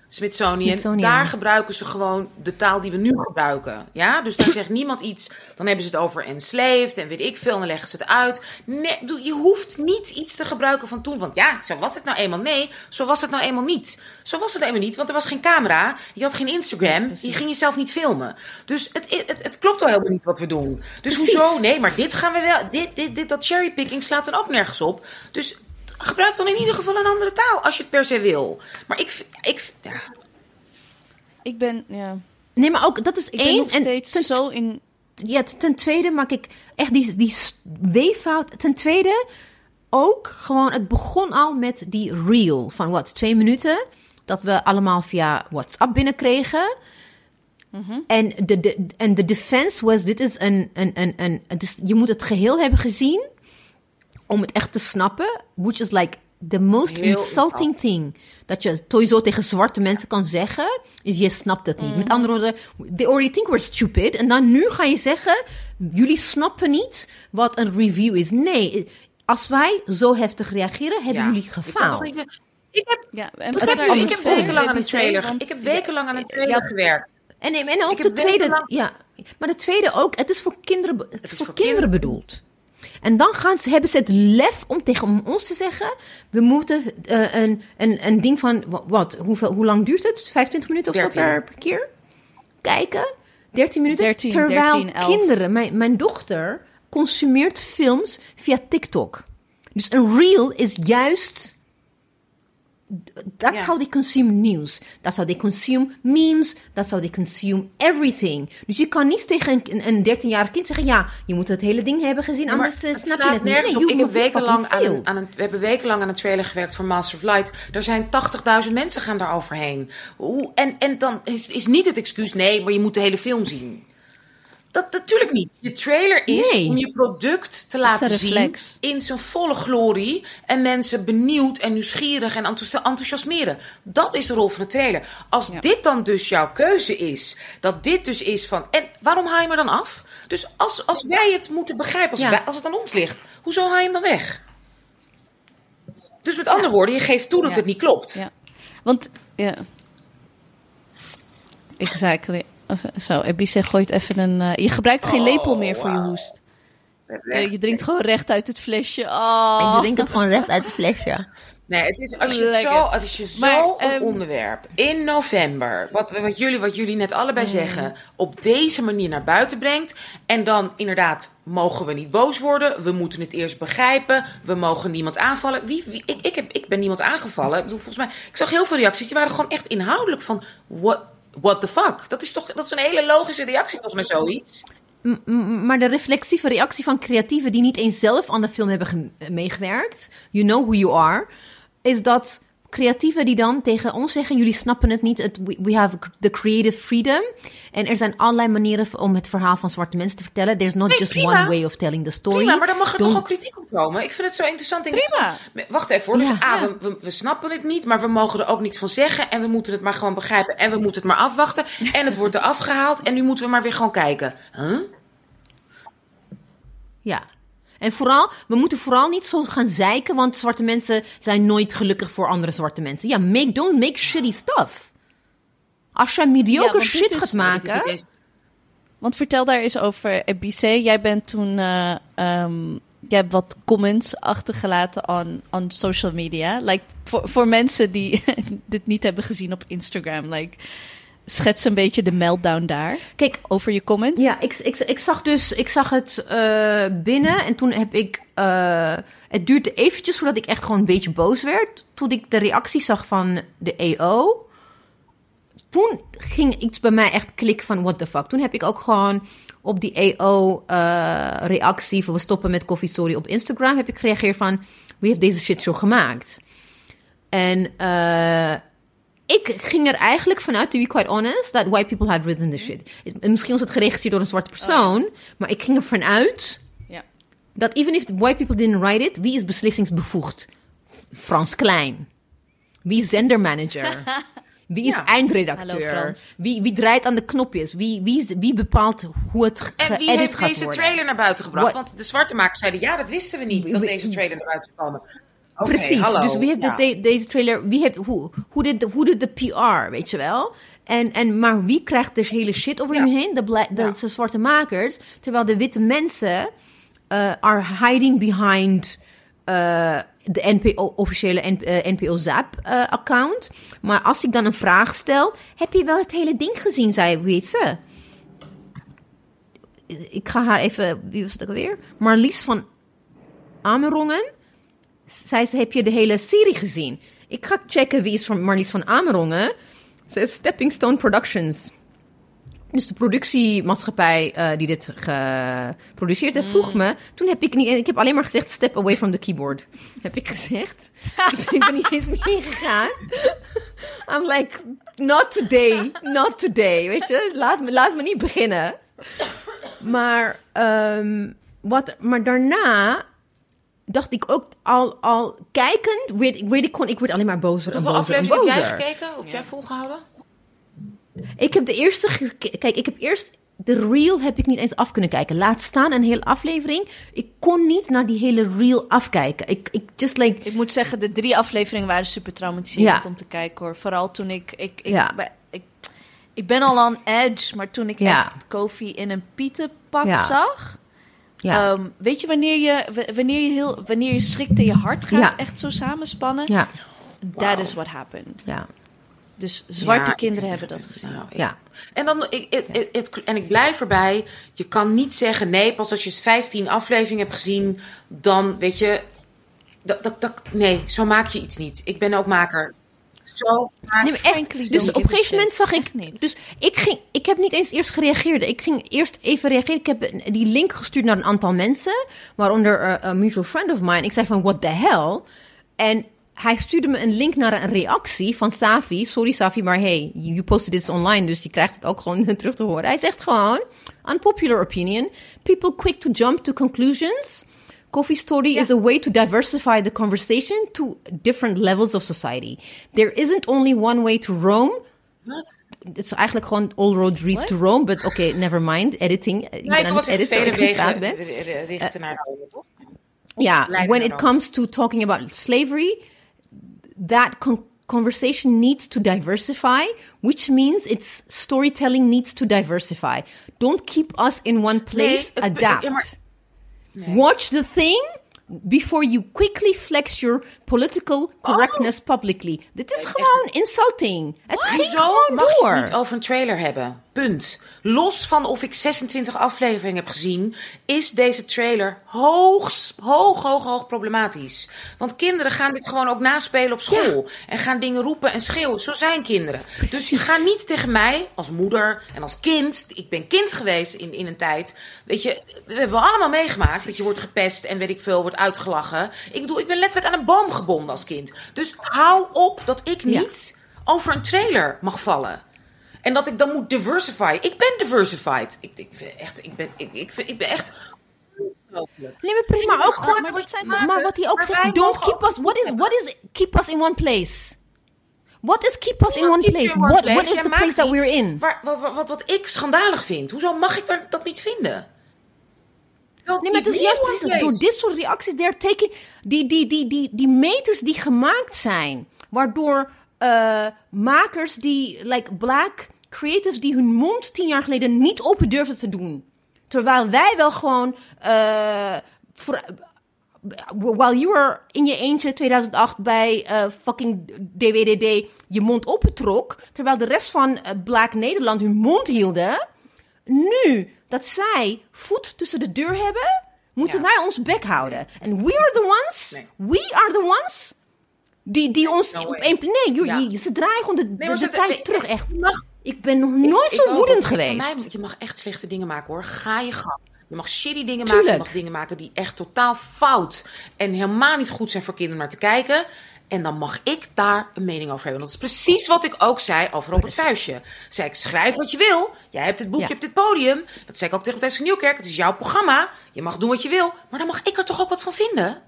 Smithsonian. Smithsonian. Daar gebruiken ze gewoon de taal die we nu gebruiken. Ja? Dus daar zegt niemand iets. Dan hebben ze het over enslaved en weet ik veel. Dan leggen ze het uit. Nee, je hoeft niet iets te gebruiken van toen. Want ja, zo was het nou eenmaal. Nee, zo was het nou eenmaal niet. Zo was het nou eenmaal niet. Want er was geen camera. Je had geen Instagram. Je ging jezelf niet filmen. Dus het, het, het klopt al helemaal niet wat we doen. Dus Precies. hoezo? Nee, maar dit gaan we wel. Dit, dit, dit, dat cherrypicking slaat dan ook nergens op. Dus gebruik dan in ieder geval een andere taal als je het per se wil. Maar ik, ik ja, Ik ben, ja, Nee, maar ook, dat is ik ben één. nog en steeds ten, zo in... ja, ten tweede maak ik echt die, die weeffout. Ten tweede ook gewoon, het begon al met die reel van wat, twee minuten. Dat we allemaal via WhatsApp binnenkregen. En de, de, en de defense was, dit is een, een, een, een je moet het geheel hebben gezien om het echt te snappen. Which is like the most Heel insulting thing. Dat je sowieso tegen zwarte mensen kan zeggen, is je snapt het niet. Met andere woorden, they already think we're stupid. En dan nu ga je zeggen, jullie snappen niet wat een review is. Nee, als wij zo heftig reageren, hebben ja. jullie Ik, gefaald. ik heb, Ja, en begrijp daar je, is ik het heb wekenlang aan een trailer. want- Ik heb wekenlang aan een trailer Ja. gewerkt. En, en ook Ik de tweede, wekenlang- ja. Maar de tweede ook, het is voor kinderen, het is, is voor, voor kinderen kinderen. bedoeld. En dan gaan ze, hebben ze het lef om tegen ons te zeggen: we moeten eh, een, een, een ding van, wa- wat, hoeveel, hoe lang duurt het? 25 minuten of 13. zo per, per keer? Kijken? 13 minuten? 13, Terwijl 13, 11. kinderen, mijn, mijn dochter consumeert films via TikTok. Dus een reel is juist That's how they consume news. That's how they consume memes. That's how they consume everything. Dus je kan niet tegen een, een 13-jarig kind zeggen: ja, je moet het hele ding hebben gezien, anders eh, het snap je het niet. nergens Nee, op. Ik heb wekenlang aan een, aan een, we hebben wekenlang aan een trailer gewerkt voor Master of Light. Er zijn 80.000 mensen gaan daar overheen. En, en dan is, is niet het excuus, nee, maar je moet de hele film zien. Dat natuurlijk niet. Je trailer is Nee. om je product te laten een zien in zijn volle glorie. En mensen benieuwd en nieuwsgierig en enthousi- enthousiasmeren. Dat is de rol van de trailer. Als Ja. dit dan dus jouw keuze is, dat dit dus is van. En waarom haal je me dan af? Dus als, als wij het moeten begrijpen, als, Ja. wij- als het aan ons ligt, hoezo haal je hem dan weg? Dus met andere woorden, je geeft toe dat het niet klopt. Ja. Want, ja. Exactly. Zo, Ebice gooit even een... eh, je gebruikt geen lepel meer voor je hoest. Je, je drinkt gewoon recht uit het flesje. Oh. Ik drink het gewoon recht uit de flesje. Nee, het is als je het zo, als je zo Maar, een ehm, onderwerp in november, wat, wat, jullie, wat jullie net allebei Mm. zeggen, op deze manier naar buiten brengt. En dan inderdaad, mogen we niet boos worden. We moeten het eerst begrijpen. We mogen niemand aanvallen. Wie, wie, ik, ik, heb, ik ben niemand aangevallen. Ik, bedoel, volgens mij, ik zag heel veel reacties, die waren gewoon echt inhoudelijk van, what, what the fuck? Dat is toch dat is een hele logische reactie volgens mij zoiets. Maar de reflexieve reactie van creatieven die niet eens zelf aan de film hebben ge- meegewerkt, you know who you are, is dat creatieven die dan tegen ons zeggen: jullie snappen het niet, het, we, have the creative freedom. En er zijn allerlei manieren om het verhaal van zwarte mensen te vertellen. There's not Nee, just prima. one way of telling the story. Prima, maar dan mag er Don't- toch ook kritiek op komen. Ik vind het zo interessant. Ik Prima. Wacht even hoor. Dus Ja. A, we, we, we snappen het niet, maar we mogen er ook niets van zeggen. En we moeten het maar gewoon begrijpen. En we moeten het maar afwachten. En het wordt eraf gehaald. En nu moeten we maar weer gewoon kijken. Huh? Ja. En vooral, we moeten vooral niet zo gaan zeiken, want zwarte mensen zijn nooit gelukkig voor andere zwarte mensen. Ja, make, don't make shitty stuff. Als je Ja, mediocre shit is- gaat is maken. eens- Want vertel daar eens over Ebice. Jij bent toen... ehm, jij hebt wat comments achtergelaten on, on social media. Like, voor, voor mensen die dit niet hebben gezien op Instagram. Like, schets een beetje de meltdown daar. Kijk, Over je comments. Ja, ik, ik, ik zag dus, ik zag het eh, binnen en toen heb ik, eh, het duurde eventjes voordat ik echt gewoon een beetje boos werd. Toen ik de reactie zag van de EO, toen ging iets bij mij echt klikken van what the fuck. Toen heb ik ook gewoon op die EO eh, reactie van we stoppen met Coffee Story op Instagram, heb ik gereageerd van wie heeft deze shit zo gemaakt? En eh, ik ging er eigenlijk vanuit, to be quite honest, that white people had written the shit. Misschien was het geregisseerd door een zwarte persoon, maar ik ging er vanuit Ja. dat even if white people didn't write it, wie is beslissingsbevoegd? Frans Klein. Wie is zendermanager? Wie is Ja. Eindredacteur? Wie, wie draait aan de knopjes? Wie, wie, wie bepaalt hoe het En wie heeft gaat deze worden? trailer naar buiten gebracht? What- Want de zwarte makers zeiden, ja, dat wisten we niet, dat deze trailer naar buiten zou Precies, hallo. dus wie heeft Ja. de- de- deze trailer, wie heeft, hoe, hoe, deed de, hoe de PR, weet je wel? En, en, maar wie krijgt dus hele shit over Ja. hun heen? De, de, zwarte makers. Terwijl de witte mensen eh, are hiding behind eh, de NPO, officiële N- eh, NPO-ZAP-account. maar als ik dan een vraag stel, heb je wel het hele ding gezien, zei, weet ze. Ik ga haar even, wie was het ook alweer? Marlies van Amerongen. Zij zei, heb je de hele serie gezien? Ik ga checken wie is van Marlies van Amerongen. Ze is Stepping Stone Productions. Dus de productiemaatschappij eh, die dit geproduceerd heeft, vroeg me. Toen heb ik niet, ik heb alleen maar gezegd: step away from the keyboard. Heb ik gezegd. ik, ben, ik ben niet eens meegegaan. I'm like, not today, not today. Weet je, laat me, laat me niet beginnen. Maar, ehm, wat, maar daarna dacht ik ook al, al kijkend, weet, ik weet ik gewoon, ik word alleen maar bozer en bozer en afleveringen heb jij bozer. gekeken? Heb jij volgehouden? Ik heb de eerste, kijk, ik heb eerst de reel heb ik niet eens af kunnen kijken. Laat staan een hele aflevering. Ik kon niet naar die hele reel afkijken. Ik, ik just like, Ik moet zeggen, de drie afleveringen waren super traumatiserend Ja. om te kijken hoor. Vooral toen ik. Ik, ik, Ja. ik, ik ben al aan edge, maar toen ik Ja. echt Kofi in een pietenpak Ja. zag. Ja, ehm, weet je wanneer je, wanneer je, heel, wanneer je schrikt en je hart gaat Ja. echt zo samenspannen? ja, That is what happened. ja, Dus zwarte Ja, kinderen hebben dat gezien. Nou, ja. En, dan, ik, het- het- het- en ik blijf erbij. Je kan niet zeggen, nee, pas als je 15 afleveringen hebt gezien, dan weet je. Dat, dat, dat, nee, zo maak je iets niet. Ik ben ook maker. Zo Nee, echt. Dus op een gegeven moment zag ik. Niet. Dus ik ging. Ik heb niet eens eerst gereageerd. Ik ging eerst even reageren. Ik heb die link gestuurd naar een aantal mensen. Waaronder eh, een mutual friend of mine. Ik zei van what the hell. En hij stuurde me een link naar een reactie van Safi. Sorry Safi, maar hey, you posted this online, dus je krijgt het ook gewoon terug te horen. Hij zegt gewoon, unpopular opinion. People quick to jump to conclusions. Coffee story is a way to diversify the conversation to different levels of society. There isn't only one way to roam. Wat? Het is eigenlijk gewoon all roads leads to Rome, but okay, never mind. Editing. Ik ben ik was echt vele terwijl ik aan het wegen praten ben. richten naar Rome, toch? Ja, when it comes to talking about slavery, that con- conversation needs to diversify, which means its storytelling needs to diversify. Don't keep us in one place. het- adapt. ja, maar- Watch the thing before you quickly flex your political correctness publicly. Dit is gewoon insulting. Het ging Hoezo gewoon mag door. niet over een trailer hebben? Punt. Los van of ik 26 afleveringen heb gezien, is deze trailer hoog, hoog, hoog, hoog problematisch. Want kinderen gaan dit gewoon ook naspelen op school. En gaan dingen roepen en schreeuwen. Zo zijn kinderen. Dus je gaat niet tegen mij als moeder en als kind. Ik ben kind geweest in, in een tijd. Weet je, we hebben allemaal meegemaakt dat je wordt gepest en weet ik veel, wordt uitgelachen. Ik bedoel, ik ben letterlijk aan een boom gebonden als kind. Dus hou op dat ik Ja. niet over een trailer mag vallen. En dat ik dan moet diversify. Ik ben diversified. Ik, ik, ben echt, ik, ben, ik, ik, ik ben echt. Nee, maar prima. Maar ook gewoon. maar Maar, dit zijn wat hij ook maar zegt, don't keep us. What is, what is keep us in one place? What is keep us in one place? one What, place. what is Jij the place that we're in? Waar, wat, wat, wat, wat ik schandalig vind. Hoezo mag ik daar, dat niet vinden? Don't Nee, maar het is juist door place. dit soort reacties, they're taking, die, die, die, die, die meters die gemaakt zijn, waardoor eh, makers die, like black creators, die hun mond tien jaar geleden niet open durfden te doen. Terwijl wij wel gewoon, voor- while you were in je eentje 2008 bij eh, fucking DWDD je mond opentrok, terwijl de rest van eh, Black Nederland hun mond hielden, nu dat zij voet tussen de deur hebben, moeten Ja. wij ons bek houden. En we are the ones, Nee. we are the ones, die, die ons no op één... Nee, joh, Ja. je- ze draaien gewoon de, Nee, de, tijd terug, echt. mag- Ik ben nog nooit Ik zo woedend geweest. mij- je mag echt slechte dingen maken hoor. Ga je gang. Je mag shitty dingen maken. Je mag dingen maken die echt totaal fout en helemaal niet goed zijn voor kinderen naar te kijken. En dan mag ik daar een mening over hebben. Dat is precies wat ik ook zei over het vuistje. Zei ik, schrijf wat je wil. Jij hebt het boekje Ja. op dit podium. Dat zei ik ook tegen Thijs van Nieuwkerk. Het is jouw programma. Je mag doen wat je wil. Maar dan mag ik er toch ook wat van vinden?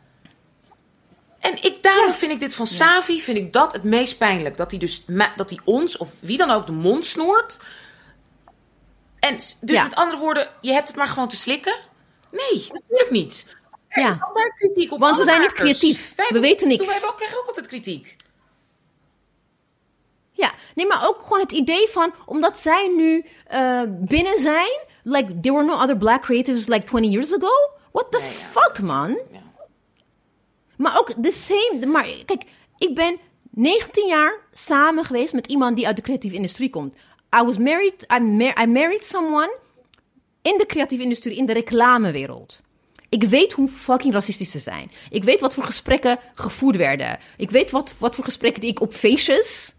En ik, daarom vind ik dit van Savi, vind ik dat het meest pijnlijk. Dat hij dus dat hij ons, of wie dan ook, de mond snoert. En dus Ja. met andere woorden, je hebt het maar gewoon te slikken? Nee, natuurlijk niet. Er Ja. is altijd kritiek op Want we zijn niet creatief. Wij We hebben- weten niks. Wij hebben ook, krijgen ook altijd kritiek. Ja, nee, maar ook gewoon het idee van, omdat zij nu eh, binnen zijn, like, there were no other black creatives like 20 years ago. What the Nee, ja. fuck, man? Ja. Maar ook the same, maar kijk, ik ben 19 jaar samen geweest met iemand die uit de creatieve industrie komt. I was married, I, I married someone in de creatieve industrie, in de reclamewereld. Ik weet hoe fucking racistisch ze zijn. Ik weet wat voor gesprekken gevoerd werden. Ik weet wat, wat voor gesprekken die ik op feestjes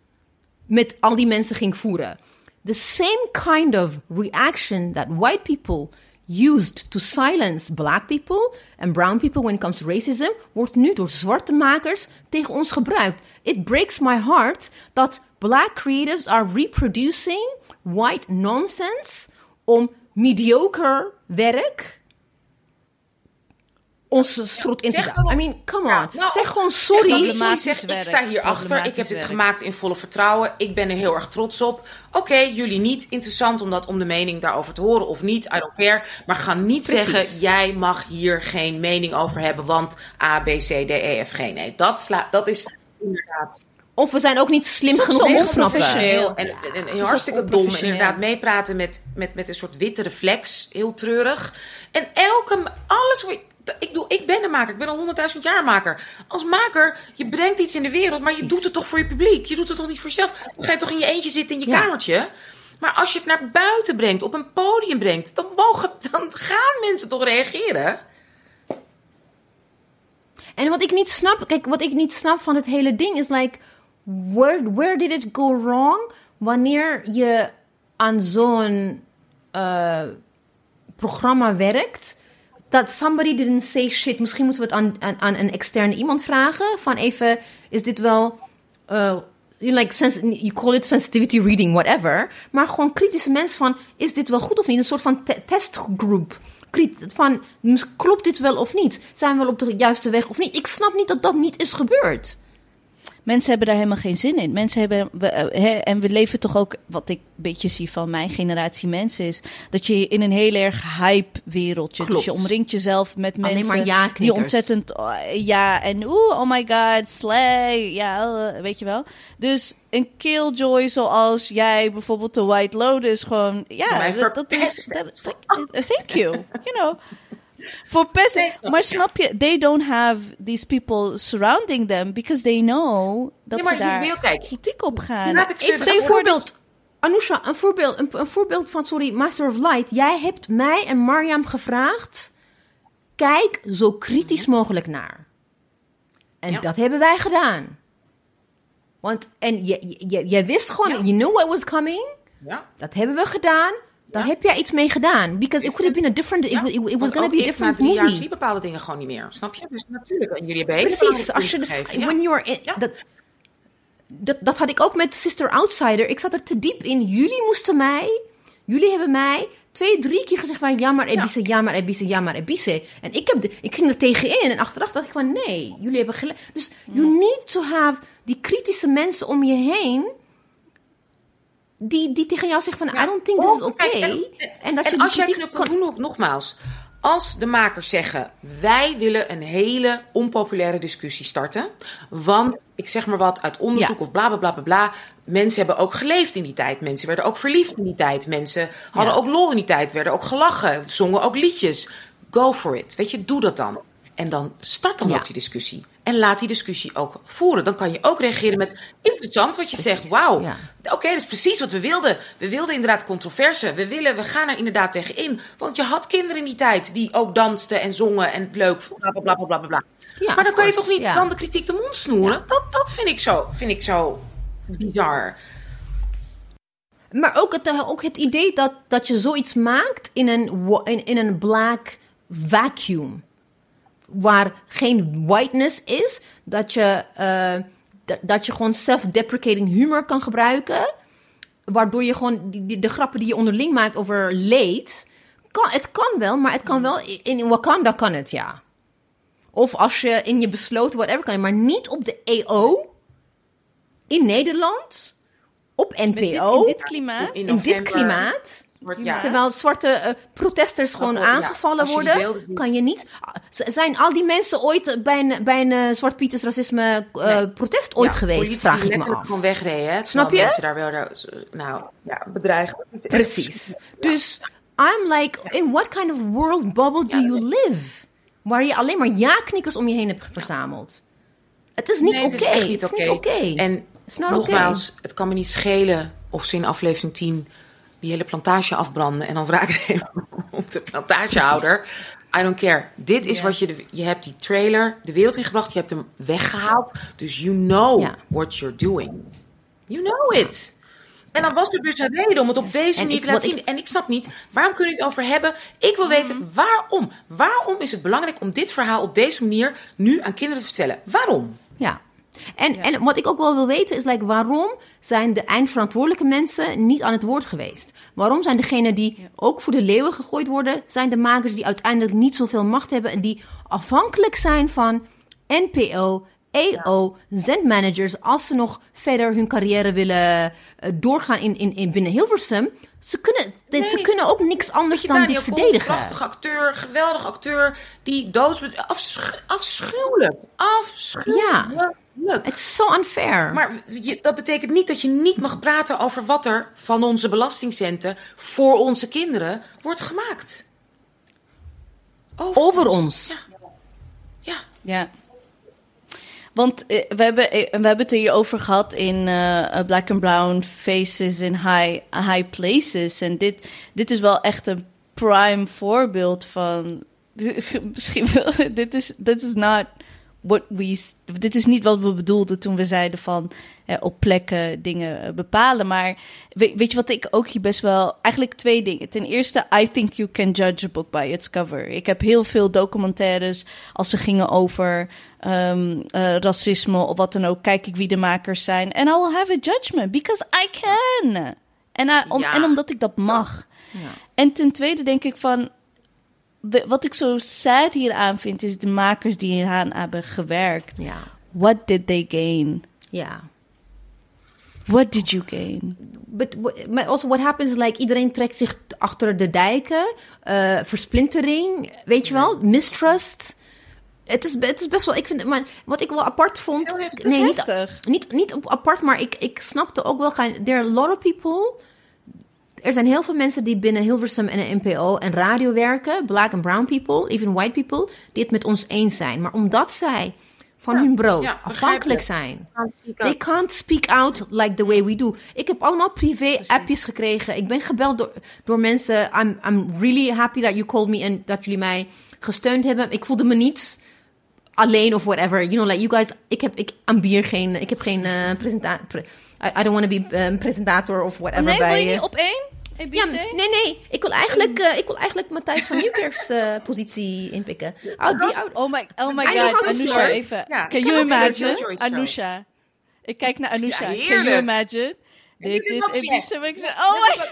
met al die mensen ging voeren. The same kind of reaction that white people used to silence black people and brown people when it comes to racism, wordt nu door zwarte makers tegen ons gebruikt. It breaks my heart dat black creatives are reproducing white nonsense om mediocre werk onze strot in te I mean, come on. Ja, nou, zeg gewoon sorry. zeg, ik sta hier achter. Ik heb dit werk. gemaakt in volle vertrouwen. Ik ben er heel erg trots op. Oké, jullie niet interessant om, dat, om de mening daarover te horen of niet. I don't care. Maar ga niet Precies. zeggen, jij mag hier geen mening over hebben, want A, B, C, D, E, F, G. Nee, dat, sla, dat is inderdaad Of we zijn ook niet slim genoeg om professioneel en, en, en ook hartstikke dom. Inderdaad meepraten met, met, met een soort witte reflex. Heel treurig. En elke, alles... Ik, ik ben een maker, ik ben al 100.000 jaar maker. Als maker, je brengt iets in de wereld, maar je doet het toch voor je publiek. Je doet het toch niet voor jezelf. Dan ga je toch in je eentje zitten in je Ja. kamertje. Maar als je het naar buiten brengt, op een podium brengt, dan, mogen, dan gaan mensen toch reageren. En wat ik niet snap, kijk, wat ik niet snap van het hele ding is like, where, where did it go wrong wanneer je aan zo'n eh, programma werkt? Dat somebody didn't say shit. Misschien moeten we het aan, aan, een externe iemand vragen. Van even, is dit wel. eh, you like you call it sensitivity reading, whatever. Maar gewoon kritische mensen van, is dit wel goed of niet? Een soort van te- testgroep. Van, klopt dit wel of niet? Zijn we wel op de juiste weg of niet? Ik snap niet dat dat niet is gebeurd. Mensen hebben daar helemaal geen zin in. Mensen hebben, we, eh, en we leven toch ook, wat ik een beetje zie van mijn generatie mensen, is dat je in een heel erg hype wereldje. Klopt. Dus je omringt jezelf met Alleen mensen die ontzettend, oh, ja, en oeh, oh my god, slay, ja, eh, weet je wel. Dus een killjoy zoals jij, bijvoorbeeld de White Lotus, gewoon, ja, dat, dat is, dat- thank you, you know. Voor pesten. Maar snap je, they don't have these people surrounding them because they know dat Ja, maar ze daar wil- kijk, kritiek op gaan. laat ik ze- voor- voorbeeld. Anousha, een voorbeeld, een, een voorbeeld van, sorry, Master of Light. Jij hebt mij en Mariam gevraagd, kijk zo kritisch mogelijk naar. En Ja. dat hebben wij gedaan. Want, en jij wist gewoon, Ja. you knew what was coming. Ja. Dat hebben we gedaan. Daar heb jij iets mee gedaan. Because it could have been a different, it, Ja, it, it was gonna ook be a ik different na drie jaar movie. zie bepaalde dingen gewoon niet meer. Snap je? Dus natuurlijk. En jullie hebben hele Precies, als je, when you're in, Ja. dat, dat, dat had ik ook met Sister Outsider. Ik zat er te diep in. Jullie moesten mij, jullie hebben mij twee, drie keer gezegd van ja maar Ebise, ja maar Ebise, ja maar Ebise. En ik, heb de, ik ging er tegenin en achteraf dacht ik van nee, jullie hebben gelijk. Dus you need to have die kritische mensen om je heen die, die tegen jou zeggen van Ja. I don't think this is Oh, oké. kijk, en- En, dat en je als jij kritiek knuppelt, doen ook nogmaals. Als de makers zeggen, wij willen een hele onpopulaire discussie starten. Want, ik zeg maar wat, uit onderzoek Ja. of bla bla bla bla bla. Mensen hebben ook geleefd in die tijd. Mensen werden ook verliefd in die tijd. Mensen hadden Ja. ook lol in die tijd. Werden ook gelachen. Zongen ook liedjes. Go for it. Weet je, doe dat dan. En dan start dan Ja. ook die discussie. En laat die discussie ook voeren. Dan kan je ook reageren met interessant wat je zegt. Wauw, Ja. Oké, dat is precies wat we wilden. We wilden inderdaad controverse. We willen, we gaan er inderdaad tegenin. Want je had kinderen in die tijd die ook dansten en zongen en het leuk, bla bla bla bla bla. Ja, maar dan kan je toch niet ja. dan de kritiek de mond snoeren? Dat, dat vind, ik zo, vind ik zo bizar. Maar ook het, eh, ook het idee dat, dat je zoiets maakt in een, in, in een black vacuum. Waar geen whiteness is. Dat je, eh, dat, je gewoon self-deprecating humor kan gebruiken. Waardoor je gewoon die, die- de grappen die je onderling maakt over leed. Kan, het kan wel, maar het kan wel. In, Wakanda kan het, ja. Of als je in je besloten whatever kan je, maar niet op de EO in Nederland op dit, NPO in dit klimaat. In in dit klimaat. Wordt- ja. Terwijl zwarte eh, protesters gewoon aangevallen worden, kan je niet. Zijn al die mensen ooit bij een, bij een eh, Zwart Pieters racisme eh, Nee. protest ooit Ja, geweest? politie Vraag ik me af. gewoon wegreden. Hè, Snap je? mensen daar wel, nou, ja, bedreigd. Precies. Dus I'm like, in what kind of world bubble do Ja, you live? Waar je alleen maar ja-knikkers om je heen hebt verzameld. Het is niet Nee, oké. het is niet is oké. niet oké. En nogmaals, het kan me niet schelen of ze in aflevering 10 die hele plantage afbranden en dan wraak nemen op de plantagehouder. I don't care. Dit is wat je... De, je hebt die trailer de wereld ingebracht. Je hebt hem weggehaald. Dus you know what you're doing. You know it. En dan was er dus een reden om het op deze manier te laten zien. En ik snap niet, waarom kunnen we het over hebben? Ik wil weten, waarom? Waarom is het belangrijk om dit verhaal op deze manier nu aan kinderen te vertellen? Waarom? Ja. En, en wat ik ook wel wil weten is, like, waarom zijn de eindverantwoordelijke mensen niet aan het woord geweest? Waarom zijn degenen die ook voor de leeuwen gegooid worden, zijn de makers die uiteindelijk niet zoveel macht hebben en die afhankelijk zijn van NPO, EO, zendmanagers, als ze nog verder hun carrière willen eh, doorgaan in, in, in binnen Hilversum? Ze kunnen, ze kunnen ook niks anders dan dit verdedigen. prachtige acteur, geweldig acteur. Die doos... Afschu afschuwelijk. Afschuwelijk. Het is zo unfair. Maar je, dat betekent niet dat je niet mag praten over wat er van onze belastingcenten voor onze kinderen wordt gemaakt. Over ons. Ja. Ja. Ja. Want eh, we, hebben, eh, we hebben het er hier over gehad in eh, eh, Black and Brown Faces in High, high Places. En dit, dit is wel echt een prime voorbeeld van. Misschien wel. Dit is, dit is not what we. Dit is niet wat we bedoelden toen we zeiden van eh, op plekken dingen eh, bepalen. Maar weet, weet je wat ik ook hier best wel. Eigenlijk twee dingen. Ten eerste, I think you can judge a book by its cover. Ik heb heel veel documentaires als ze gingen over ehm, eh, racisme of wat dan ook. Kijk ik wie de makers zijn. En I will have a judgment because I can. En, I- om, Ja. en omdat ik dat mag. En ten tweede denk ik van. Wat ik zo sad hieraan vind, is de makers die hieraan hebben gewerkt. Ja. What did they gain? Ja. What did you gain? But, but also what happens is like iedereen trekt zich achter de dijken, eh, versplintering, weet je wel, mistrust. Het is, het is best wel, ik vind, maar wat ik wel apart vond, heel heftig. nee, niet, Heftig. niet, niet apart, maar ik, ik snapte ook wel, there are a lot of people, er zijn heel veel mensen die binnen Hilversum en de NPO en radio werken, black and brown people, even white people, die het met ons eens zijn. Maar omdat zij van hun brood ja, afhankelijk zijn, They can't speak out like the way we do. Ik heb allemaal privé-appjes gekregen. Ik ben gebeld door, door mensen. I'm, I'm really happy that you called me en dat jullie mij gesteund hebben. Ik voelde me niet alleen of whatever. You know, like you guys. Ik heb, ik ambier geen. Ik heb geen uh, presentator. I, I don't want to be um, presentator of whatever. nee, wil bij, je eh, niet op één? ABC? ja, nee, nee. Ik wil eigenlijk, eh, ik wil eigenlijk Matthijs van Nieuwkerk's eh, positie inpikken. I'll be out. Oh my, oh my god, Anusha, even. Ja, Can you imagine? Anusha. Ik kijk naar Anusha. Ja, Can you imagine? Dit is section. Oh my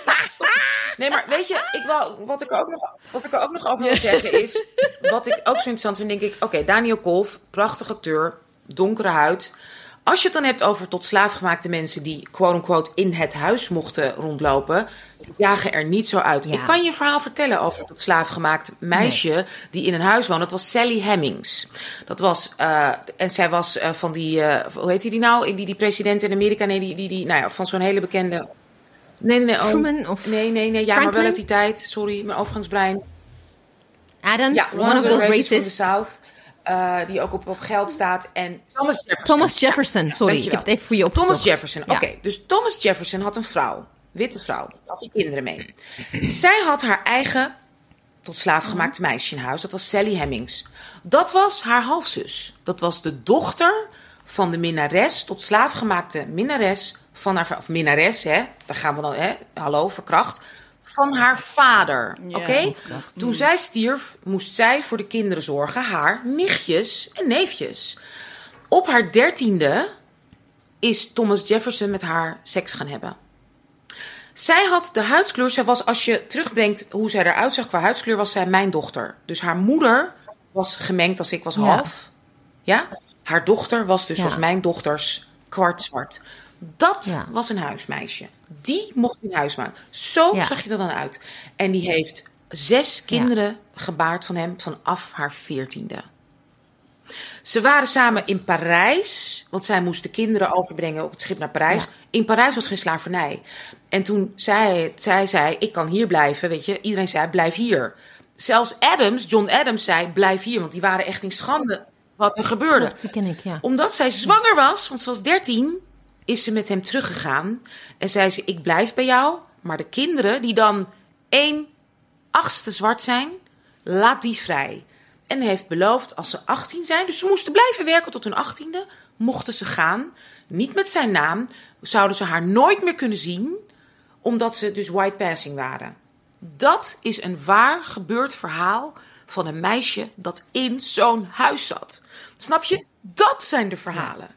Nee, maar weet je, ik wou, wat, ik er ook nog, wat ik er ook nog over wil zeggen is... Wat ik ook zo interessant vind, denk ik... Oké, Daniel Kolf, prachtig acteur, donkere huid. Als je het dan hebt over tot slaafgemaakte mensen... die quote-unquote in het huis mochten rondlopen... jagen er niet zo uit. Ja. Ik kan je een verhaal vertellen over tot slaafgemaakt meisje... die in een huis woonde. Dat was Sally Hemmings. Dat was... eh, en zij was eh, van die... eh, hoe heet die nou? Die, die president in Amerika? Nee, die, die, die nou ja, van zo'n hele bekende... Nee, nee, nee. oh. Truman of Nee, nee, nee. Ja, maar wel uit die tijd. Sorry, mijn overgangsbrein. Adams, Ja, one of those racists. South. eh, die ook op, op geld staat. En Thomas Jefferson. Thomas Jefferson, sorry. Ik heb het even voor je opgezocht. Thomas Jefferson, Ja. oké. Dus Thomas Jefferson had een vrouw. Witte vrouw. Had die kinderen mee. Zij had haar eigen tot slaafgemaakte meisje in huis. Dat was Sally Hemmings. Dat was haar halfzus. Dat was de dochter van de minnares, tot slaafgemaakte minnares van haar... Of minnares, hè. Daar gaan we dan, hè. Hallo, verkracht. Van haar vader, Ja, oké? Toen zij stierf, moest zij voor de kinderen zorgen. Haar nichtjes en neefjes. Op haar dertiende is Thomas Jefferson met haar seks gaan hebben. Zij had de huidskleur, zij was als je terugbrengt hoe zij eruit zag qua huidskleur, was zij mijn dochter. Dus haar moeder was gemengd als ik was half. Ja? Haar dochter was dus Ja. zoals mijn dochters kwart zwart. Dat Ja. was een huismeisje. Die mocht in huis wonen. Zo zag je er dan uit. En die heeft zes kinderen gebaard van hem vanaf haar veertiende. Ze waren samen in Parijs, want zij moest de kinderen overbrengen op het schip naar Parijs. Ja. In Parijs was geen slavernij. En toen zij, zij zei, ik kan hier blijven, weet je. Iedereen zei, blijf hier. Zelfs Adams, John Adams zei, blijf hier. Want die waren echt in schande wat er gebeurde. Klopt, die ken ik, ja. Omdat zij zwanger was, want ze was 13, is ze met hem teruggegaan. En zei ze, ik blijf bij jou. Maar de kinderen die dan één achtste zwart zijn, laat die vrij. En heeft beloofd, als ze 18 zijn, dus ze moesten blijven werken tot hun 18e, mochten ze gaan. Niet met zijn naam, zouden ze haar nooit meer kunnen zien, omdat ze dus white passing waren. Dat is een waar gebeurd verhaal van een meisje dat in zo'n huis zat. Snap je? Dat zijn de verhalen.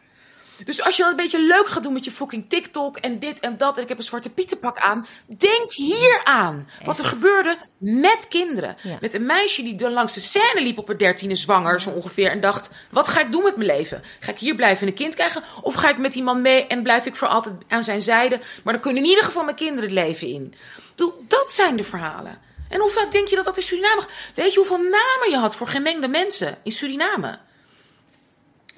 Dus als je dan een beetje leuk gaat doen met je fucking TikTok en dit en dat en ik heb een zwarte pietenpak aan, denk hier aan wat er gebeurde met kinderen. Ja. Met een meisje die dan langs de scène liep op haar dertiende zwanger zo ongeveer en dacht, wat ga ik doen met mijn leven? Ga ik hier blijven en een kind krijgen of ga ik met die man mee en blijf ik voor altijd aan zijn zijde? Maar dan kunnen in ieder geval mijn kinderen het leven in. Dat zijn de verhalen. En hoe vaak denk je dat dat in Suriname... Weet je hoeveel namen je had voor gemengde mensen in Suriname?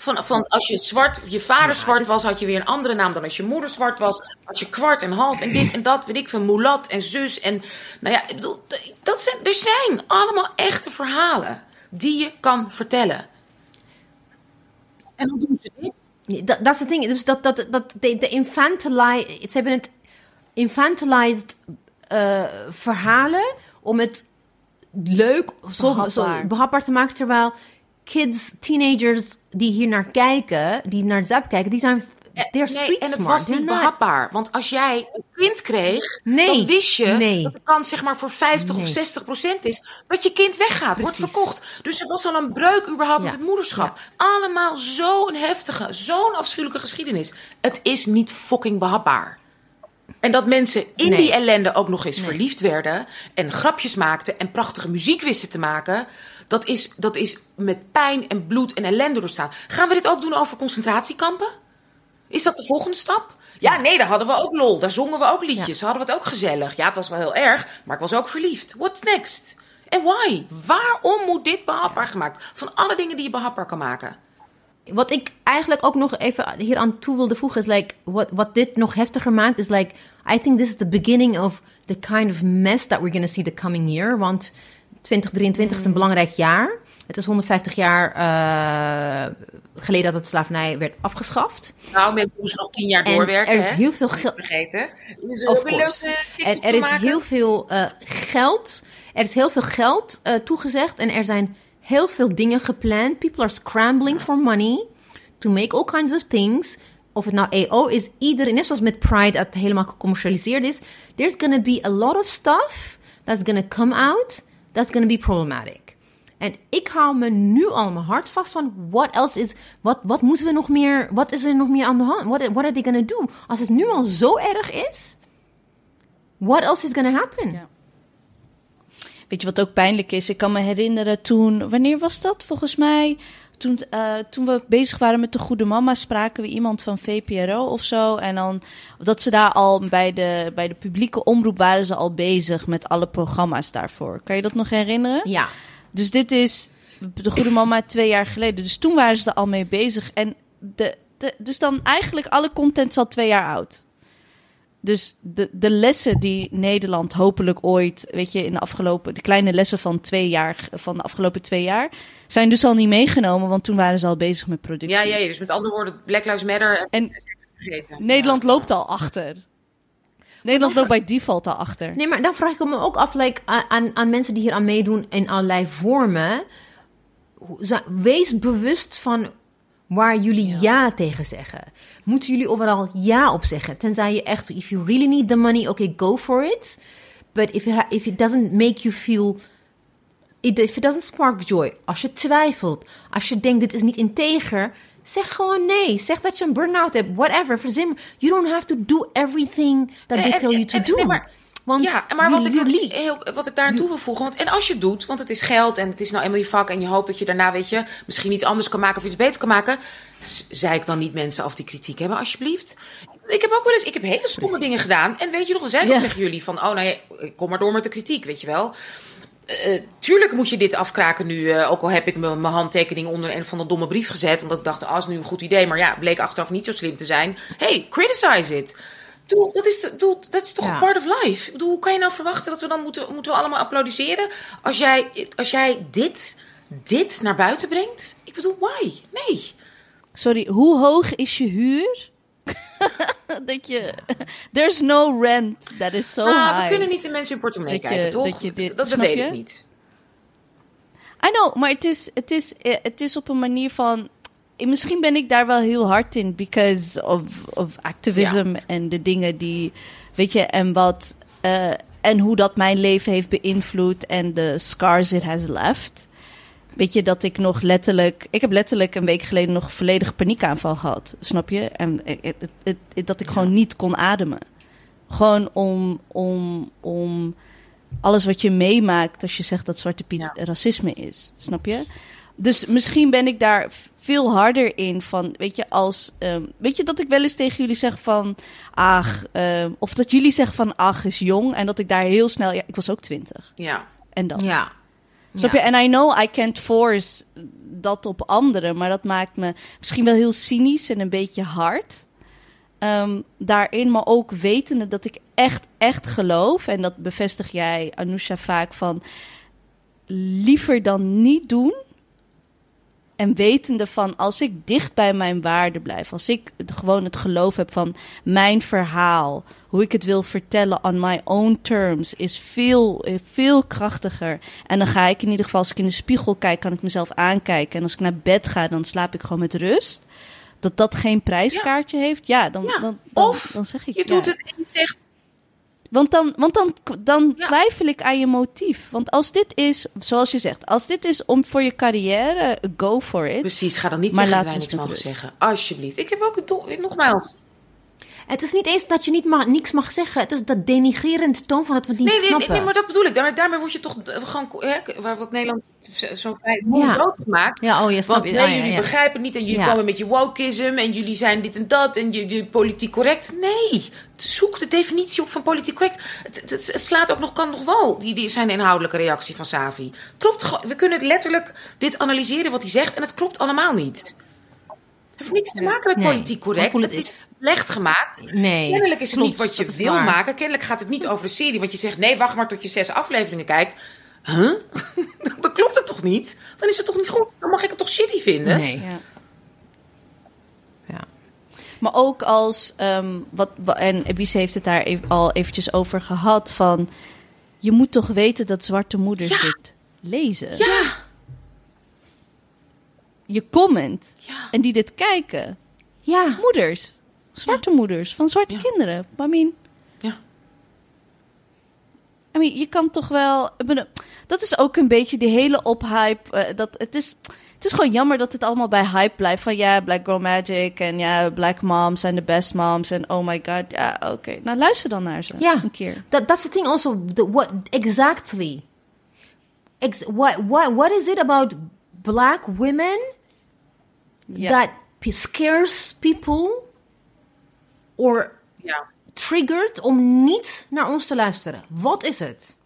Van, van als je zwart, je vader zwart was, had je weer een andere naam dan als je moeder zwart was. Als je kwart en half en dit en dat, weet ik veel, mulat en zus. En nou ja, ik bedoel, d- dat zijn, er zijn allemaal echte verhalen die je kan vertellen. En dan doen ze dit. Dat dat is het ding. Dus dat, dat, dat de, de infantilize, ze hebben het infantilized eh, verhalen om het leuk, zo, Behapbaar. zo behapbaar te maken. Terwijl kids, teenagers die hier naar kijken, die naar Zap kijken, die zijn street Nee, en het smart. was niet behapbaar. Want als jij een kind kreeg, Nee, dan wist je nee. dat de kans zeg maar voor 50 of Nee. 60 procent is dat je kind weggaat, wordt verkocht. Dus er was al een breuk überhaupt met het moederschap. Allemaal zo'n heftige, zo'n afschuwelijke geschiedenis. Het is niet fucking behapbaar. En dat mensen in die ellende ook nog eens verliefd werden en grapjes maakten en prachtige muziek wisten te maken. Dat is, dat is met pijn en bloed en ellende doorstaan. Gaan we dit ook doen over concentratiekampen? Is dat de volgende stap? Ja, nee, daar hadden we ook lol. Daar zongen we ook liedjes. Hadden we het ook gezellig. Ja, het was wel heel erg, maar ik was ook verliefd. What's next? En why? Waarom moet dit behapbaar gemaakt? Van alle dingen die je behapbaar kan maken. Wat ik eigenlijk ook nog even hier aan toe wilde voegen is like wat wat dit nog heftiger maakt is like I think this is the beginning of the kind of mess that we're going to see the coming year. Want 2023 is een belangrijk jaar. Het is 150 jaar eh, geleden dat het slavernij werd afgeschaft. Nou, mensen moesten nog tien jaar En doorwerken. er is hè? heel veel geld. vergeten. Dus En er te is maken. heel veel eh, geld. Er is heel veel geld eh, toegezegd. En er zijn heel veel dingen gepland. People are scrambling for money to make all kinds of things. Of het nou EO is, iedereen, net zoals met Pride, dat het helemaal gecommercialiseerd is. There's gonna be a lot of stuff that's gonna come out that's gonna be problematic. En ik hou me nu al mijn hart vast van what else is, wat, wat moeten we nog meer, wat is er nog meer aan de hand? What, what are they gonna do? Als het nu al zo erg is, what else is gonna happen? Ja. Weet je wat ook pijnlijk is? Ik kan me herinneren toen, wanneer was dat? Volgens mij, toen, eh, toen we bezig waren met de Goede Mama, spraken we iemand van VPRO of zo. En dan dat ze daar al bij de, bij de publieke omroep waren ze al bezig met alle programma's daarvoor. Kan je dat nog herinneren? Ja. Dus dit is de Goede Mama twee jaar geleden. Dus toen waren ze er al mee bezig. En de, de, dus dan eigenlijk alle content is al twee jaar oud. Dus de, de lessen die Nederland hopelijk ooit, weet je, in de afgelopen, de kleine lessen van twee jaar, van de afgelopen twee jaar, zijn dus al niet meegenomen, want toen waren ze al bezig met productie. Ja, ja, ja, dus met andere woorden, Black Lives Matter. En vergeten. Nederland loopt al achter. Nederland loopt bij default al achter. Nee, maar dan vraag ik me ook af, like, aan- aan, mensen die hier aan meedoen in allerlei vormen. Wees bewust van waar jullie ja. tegen zeggen. Moeten jullie overal ja op zeggen? Tenzij je echt, if you really need the money, okay, go for it. But if it, if it doesn't make you feel if it doesn't spark joy, als je twijfelt, als je denkt dit is niet integer, zeg gewoon nee. Zeg dat je een burn-out hebt, whatever. Verzin. You don't have to do everything that they En- tell you to do. nee, maar Want ja, maar wat ik, heel, wat ik daar aan toe wil voegen. Want, en als je het doet, want het is geld en het is nou eenmaal je vak. En je hoopt dat je daarna, weet je, misschien iets anders kan maken of iets beter kan maken. Zei ik dan niet mensen af die kritiek hebben, alsjeblieft. Ik heb ook wel eens, ik heb hele stomme dingen gedaan. En weet je nog, dan zei ik Ja. tegen jullie van, oh nee, kom maar door met de kritiek, weet je wel. Eh, tuurlijk moet je dit afkraken nu. eh, ook al heb ik mijn handtekening onder een van de domme brief gezet. Omdat ik dacht, ah, is nu een goed idee. Maar ja, bleek achteraf niet zo slim te zijn. Hey, criticize it. Doe, dat, is, de- doe, dat is toch Ja. part of life? Bedoel, hoe kan je nou verwachten dat we dan moeten, moeten we allemaal applaudisseren? Als jij, als jij dit, dit naar buiten brengt? Ik bedoel, why? Nee. Sorry, hoe hoog is je huur? dat je... There's no rent that is so Ah, high. we kunnen niet in mensen hun portemonnee Dat je- kijken, toch? dat je dit- dat snap weet je? ik niet. I know, maar het is, het, is, eh, het is op een manier van... Misschien ben ik daar wel heel hard in, because of, of activism en de dingen die... Weet je, en wat... eh, en hoe dat mijn leven heeft beïnvloed en de scars it has left. Weet je, dat ik nog letterlijk... Ik heb letterlijk een week geleden nog volledig paniekaanval gehad, snap je? En het, het, dat ik gewoon niet kon ademen. Gewoon om, om, om alles wat je meemaakt als je zegt dat Zwarte Piet Ja. racisme is. Snap je? Dus misschien ben ik daar veel harder in van, weet je, als, ehm, weet je dat ik wel eens tegen jullie zeg van, ach, ehm, of dat jullie zeggen van, ach, is jong, en dat ik daar heel snel, ja, ik was ook twintig, Ja. en dan. Ja. Snap je? En I know I can't force dat op anderen, maar dat maakt me misschien wel heel cynisch en een beetje hard. Ehm, daarin, maar ook wetende dat ik echt, echt geloof, en dat bevestig jij, Anousha, vaak van liever dan niet doen. En wetende van als ik dicht bij mijn waarde blijf, als ik gewoon het geloof heb van mijn verhaal, hoe ik het wil vertellen on my own terms, is veel, eh, veel krachtiger. En dan ga ik in ieder geval, als ik in de spiegel kijk, kan ik mezelf aankijken. En als ik naar bed ga, dan slaap ik gewoon met rust. Dat dat geen prijskaartje heeft, ja, dan, Ja. dan, dan, Of dan zeg ik Je ja. doet het en je zegt, Want dan, want dan, dan Ja. twijfel ik aan je motief. Want als dit is, zoals je zegt, als dit is om voor je carrière, go for it. precies, ga dan niet Maar zeggen dat wij niks mogen zeggen. Alsjeblieft. Ik heb ook het doel, nogmaals. Het is niet eens dat je niet ma niks mag zeggen. Het is dat denigrerend toon van dat we het niet Nee, nee, snappen. nee, maar dat bedoel ik. Daarmee, daarmee word je toch eh, gewoon, hè, waar wat Nederland zo- fijn Ja. gemaakt. Ja, oh, je snapt Want nee, Oh, ja, jullie ja. begrijpen niet en jullie komen met je wokeism en jullie zijn dit en dat en je politiek correct. Nee, zoek de definitie op van politiek correct. Het, het, het slaat ook nog, kan nog wel, die, die zijn inhoudelijke reactie van Savi. Klopt, we kunnen letterlijk dit analyseren wat hij zegt en het klopt allemaal niet. Het heeft niks te maken met Nee, politiek correct. Het is slecht gemaakt. Nee, Kennelijk is het klopt, niet wat je wil waar. maken. Kennelijk gaat het niet over de serie. Want je zegt, nee, wacht maar tot je zes afleveringen kijkt. Huh? Dan klopt het toch niet? Dan is het toch niet goed? Dan mag ik het toch shitty vinden? Nee. Ja. Ja. Maar ook als, ehm, wat, wa- en Ebise heeft het daar al eventjes over gehad, van je moet toch weten dat zwarte moeders Ja. dit lezen. Ja, Je comment ja. en die dit kijken. Ja. Moeders, zwarte moeders van zwarte Ja. kinderen. I mean, ja. I mean, je kan toch wel. Dat is ook een beetje die hele ophype. eh, dat, het, is, het is gewoon jammer dat het allemaal bij hype blijft. Van ja, Black Girl Magic en ja, Black Moms zijn de best moms. En oh my god, ja, oké. Nou, luister dan naar ze Ja. een keer. That, that's the thing also. The, what exactly? Ex, what, what, what is it about black women that scares people or ja. triggert om niet naar ons te luisteren? Wat is het?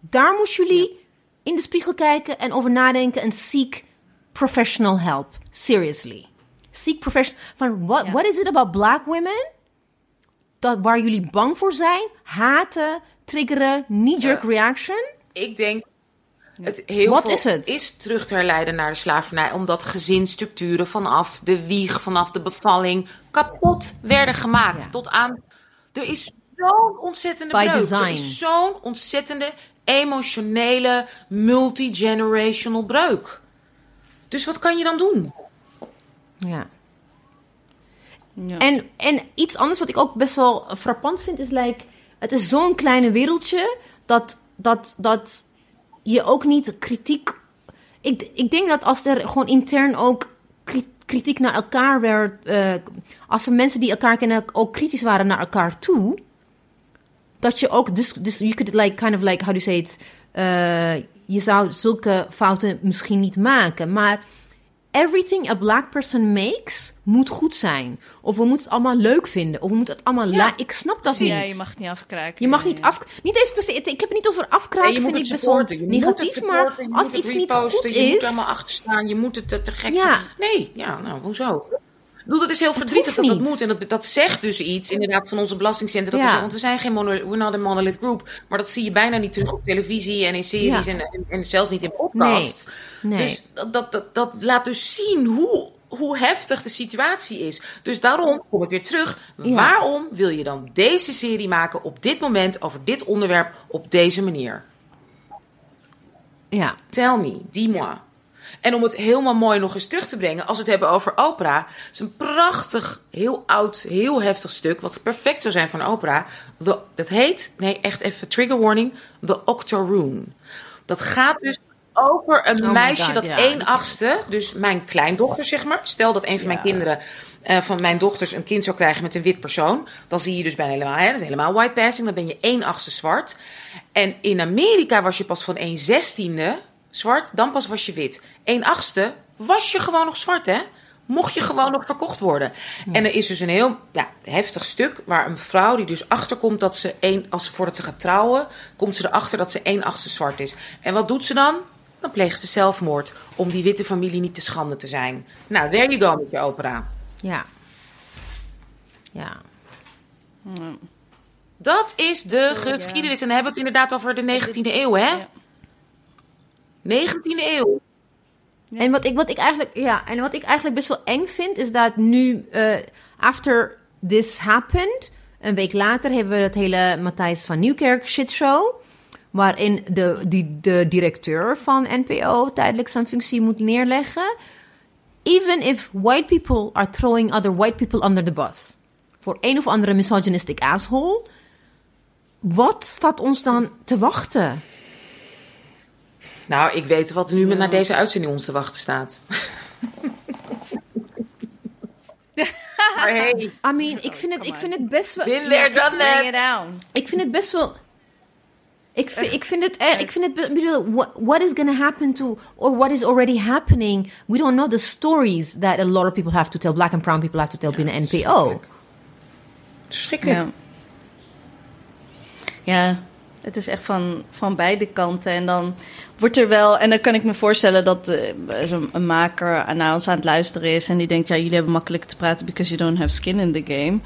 Daar moeten jullie in de spiegel kijken en over nadenken en seek professional help. Seriously. Seek professional. Van what, Ja. what is it about black women? Dat waar jullie bang voor zijn? Haten, triggeren, knee-jerk Eh, reaction? Ik denk, het heel Wat veel is het? is terug te herleiden naar de slavernij. Omdat gezinsstructuren vanaf de wieg, vanaf de bevalling, kapot werden gemaakt. Ja. Tot aan, er is zo'n ontzettende By breuk. design. Er is zo'n ontzettende emotionele, multi-generational breuk. Dus wat kan je dan doen? Ja. Ja. En, en iets anders wat ik ook best wel frappant vind is like, het is zo'n kleine wereldje dat, dat, dat je ook niet kritiek. Ik, ik denk dat als er gewoon intern ook kri- kritiek naar elkaar werd, eh, als er mensen die elkaar kennen ook kritisch waren naar elkaar toe, dat je ook, dus, dus you could like, kind of like, how do you say it, uh, je zou zulke fouten misschien niet maken, maar everything a black person makes moet goed zijn. Of we moeten het allemaal leuk vinden. Of we moeten het allemaal... Ja. Ik snap dat Ja, niet. je mag het niet afkraken. Je mag Ja, niet ja. af... Niet eens per se... Ik heb het niet over afkraken, En je moet vind het ik best wel supporten. Je moet het negatief. Maar als iets niet goed Je moet is... er allemaal achter staan. Je moet het te, te gek Ja. Nee, ja, nou, hoezo? Bedoel, dat is heel verdrietig dat dat moet. En dat, dat zegt dus iets, inderdaad, van onze belastingcenten. Dat Ja. is, want we zijn geen mono, we're not a monolith group. Maar dat zie je bijna niet terug op televisie en in series Ja. en, en, en zelfs niet in podcasts. Nee, nee. Dus dat, dat, dat, dat laat dus zien hoe, hoe heftig de situatie is. Dus daarom kom ik weer terug. Ja. Waarom wil je dan deze serie maken op dit moment over dit onderwerp op deze manier? Ja. Tell me, dis-moi. En om het helemaal mooi nog eens terug te brengen, als we het hebben over opera, is een prachtig, heel oud, heel heftig stuk, wat perfect zou zijn voor een opera. The- dat heet, nee, echt even trigger warning, The Octoroon. Dat gaat dus over een Oh meisje God, dat ja. één achtste, dus mijn kleindochter zeg maar, stel dat een van mijn kinderen eh, van mijn dochters een kind zou krijgen met een wit persoon, dan zie je dus bijna helemaal, hè, dat is helemaal white passing, dan ben je één achtste zwart. En in Amerika was je pas van 1 zestiende zwart, dan pas was je wit. 1 achtste was je gewoon nog zwart, hè? Mocht je gewoon nog verkocht worden. En er is dus een heel ja, heftig stuk waar een vrouw die dus achterkomt dat ze één, als ze voordat ze gaat trouwen, komt ze erachter dat ze één achtste zwart is. En wat doet ze dan? Dan pleegt ze zelfmoord om die witte familie niet te schande te zijn. Nou, there you go met je opera. Ja. Ja. Dat is de geschiedenis. En dan hebben we het inderdaad over de 19e eeuw, hè? Ja. 19e eeuw. En wat ik, wat ik eigenlijk, ja, en wat ik eigenlijk best wel eng vind, is dat nu, eh after this happened, een week later hebben we het hele Matthijs van Nieuwkerk shitshow. Waarin de, die, de directeur van NPO tijdelijk zijn functie moet neerleggen. Even if white people are throwing other white people under the bus. Voor een of andere misogynistic asshole. Wat staat ons dan te wachten? Nou, ik weet wat er nu met naar deze uitzending ons te wachten staat. maar hey, I mean, ik vind het, ik vind het best wel... Been there, ik done vind- that. Bring it down. Ik vind het best wel. Ik vind, ik vind het, eh, ik vind het, be- bedoel, what, what is going to happen to, or what is already happening? We don't know the stories that a lot of people have to tell, black and brown people have to tell binnen NPO. verschrikkelijk. Ja. ja, het is echt van, van beide kanten. En dan wordt er wel... En dan kan ik me voorstellen dat zo'n een maker naar ons aan het luisteren is... en die denkt, ja, jullie hebben makkelijk te praten... because you don't have skin in the game.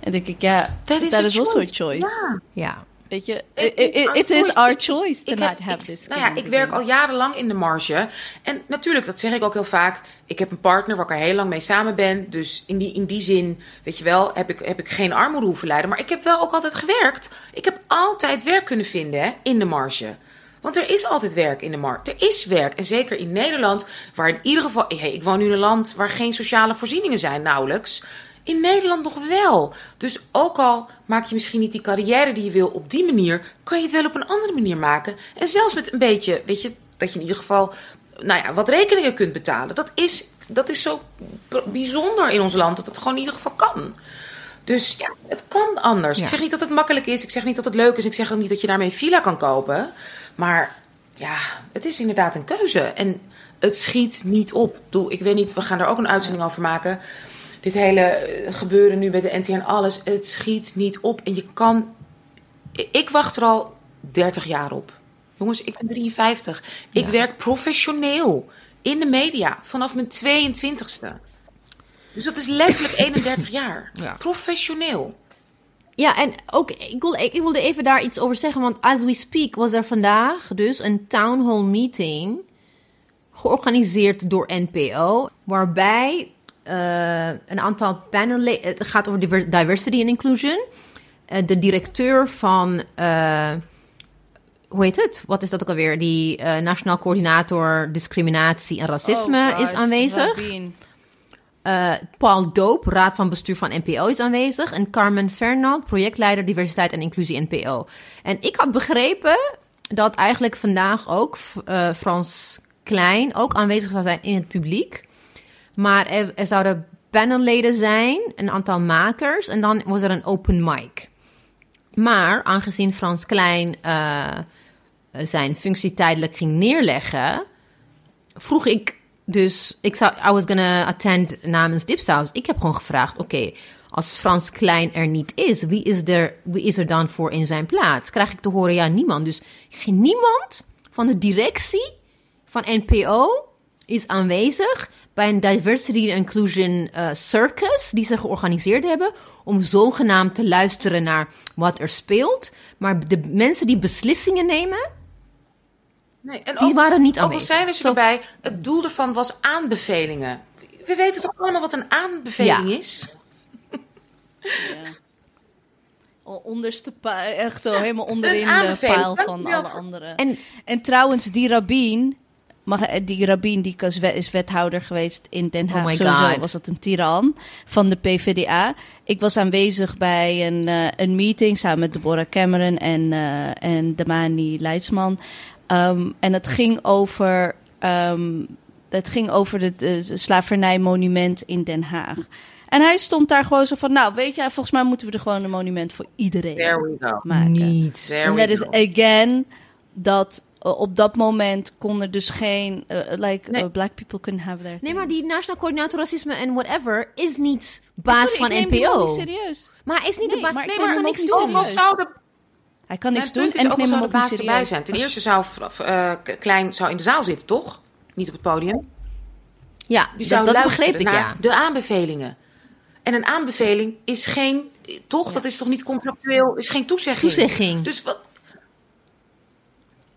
En denk ik, ja, That is that a is also a choice. choice. Ja. Ja. Weet je, It it, it- is our choice. Ik- to ik not heb- have ik- this Nou ja, ik werk al jarenlang in de marge. En natuurlijk, dat zeg ik ook heel vaak. Ik heb een partner waar ik er heel lang mee samen ben. Dus in die, in die zin, weet je wel, heb ik, heb ik geen armoede hoeven lijden. Maar ik heb wel ook altijd gewerkt. Ik heb altijd werk kunnen vinden hè, in de marge. Want er is altijd werk in de markt. Er is werk. En zeker in Nederland, waar in ieder geval. Hey, ik woon nu in een land waar geen sociale voorzieningen zijn, nauwelijks. In Nederland nog wel. Dus ook al maak je misschien niet die carrière die je wil op die manier, kan je het wel op een andere manier maken. En zelfs met een beetje, weet je, dat je in ieder geval, nou ja, wat rekeningen kunt betalen. Dat is, dat is zo bijzonder in ons land dat het gewoon in ieder geval kan. Dus ja, het kan anders. Ja. Ik zeg niet dat het makkelijk is. Ik zeg niet dat het leuk is. Ik zeg ook niet dat je daarmee een villa kan kopen. Maar ja, het is inderdaad een keuze. En het schiet niet op. Bedoel, Ik weet niet, we gaan er ook een uitzending over maken. Dit hele gebeuren nu bij de NTN alles. Het schiet niet op. En je kan... Ik wacht er al 30 jaar op. Jongens, ik ben 53. Ik Ja. werk professioneel in de media vanaf mijn 22ste. Dus dat is letterlijk 31 jaar. Ja. Professioneel. Ja, en ook, ik, wil, ik wilde even daar iets over zeggen, want as we speak was er vandaag dus een town hall meeting georganiseerd door NPO, waarbij eh, een aantal panelleden, het gaat over diver- diversity and inclusion, Eh, de directeur van, eh, hoe heet het? Wat is dat ook alweer? Die Nationaal Coördinator Discriminatie en Racisme Oh, is aanwezig. Paul Doop, raad van bestuur van NPO, is aanwezig. En Carmen Fernald, projectleider diversiteit en inclusie NPO. En ik had begrepen dat eigenlijk vandaag ook Frans Klein ook aanwezig zou zijn in het publiek. Maar er, zouden panelleden zijn, een aantal makers. En dan was er een open mic. Maar aangezien Frans Klein uh, zijn functie tijdelijk ging neerleggen, vroeg ik dus, ik zou, I was gonna attend namens Dipsaus. Ik heb gewoon gevraagd, oké, als Frans Klein er niet is, wie is, er, wie is er dan voor in zijn plaats? Krijg ik te horen, ja, niemand. Dus niemand van de directie van NPO is aanwezig bij een diversity and inclusion uh, circus die ze georganiseerd hebben om zogenaamd te luisteren naar wat er speelt. Maar de mensen die beslissingen nemen, nee, en die ook, waren niet ook aanwezig. al zijn er erbij, het doel ervan was aanbevelingen. We weten toch allemaal wat een aanbeveling Ja. is? Ja. Al onderste echt zo helemaal onderin de paal van alle anderen. En En trouwens, die rabbin, eh, die rabbin die is wet- is wethouder geweest in Den Haag. Oh my Sowieso God. was dat een tiran van de PvdA. Ik was aanwezig bij een, eh, een meeting samen met Deborah Cameron en, eh en Damani Leidsman. Ehm, en het ging over, ehm, het ging over het eh, slavernijmonument in Den Haag. En hij stond daar gewoon zo van, nou weet je, volgens mij moeten we er gewoon een monument voor iedereen There we go. maken. niet. There En dat is again dat uh, op dat moment kon er dus geen uh, like Nee. uh, black people couldn't have their Nee, maar die Nationaal Coördinator Racisme en whatever is niet baas Sorry, van NPO. niet serieus. Maar hij is niet Nee, de baas. Nee, maar kan niks doen. Ook de Hij kan niks doen en ook neem hem de ook niet baas erbij zijn. Ten eerste zou eh, Klein zou in de zaal zitten, toch? Niet op het podium. Ja, Die dat, zou dat luisteren begreep ik, naar ja. de aanbevelingen. En een aanbeveling is geen, toch? Dat is toch niet contractueel, is geen toezegging. Toezegging. Dus wat,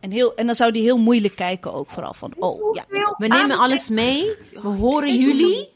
En, heel, en dan zou hij heel moeilijk kijken ook vooral van, oh ja, We nemen alles mee. We horen jullie.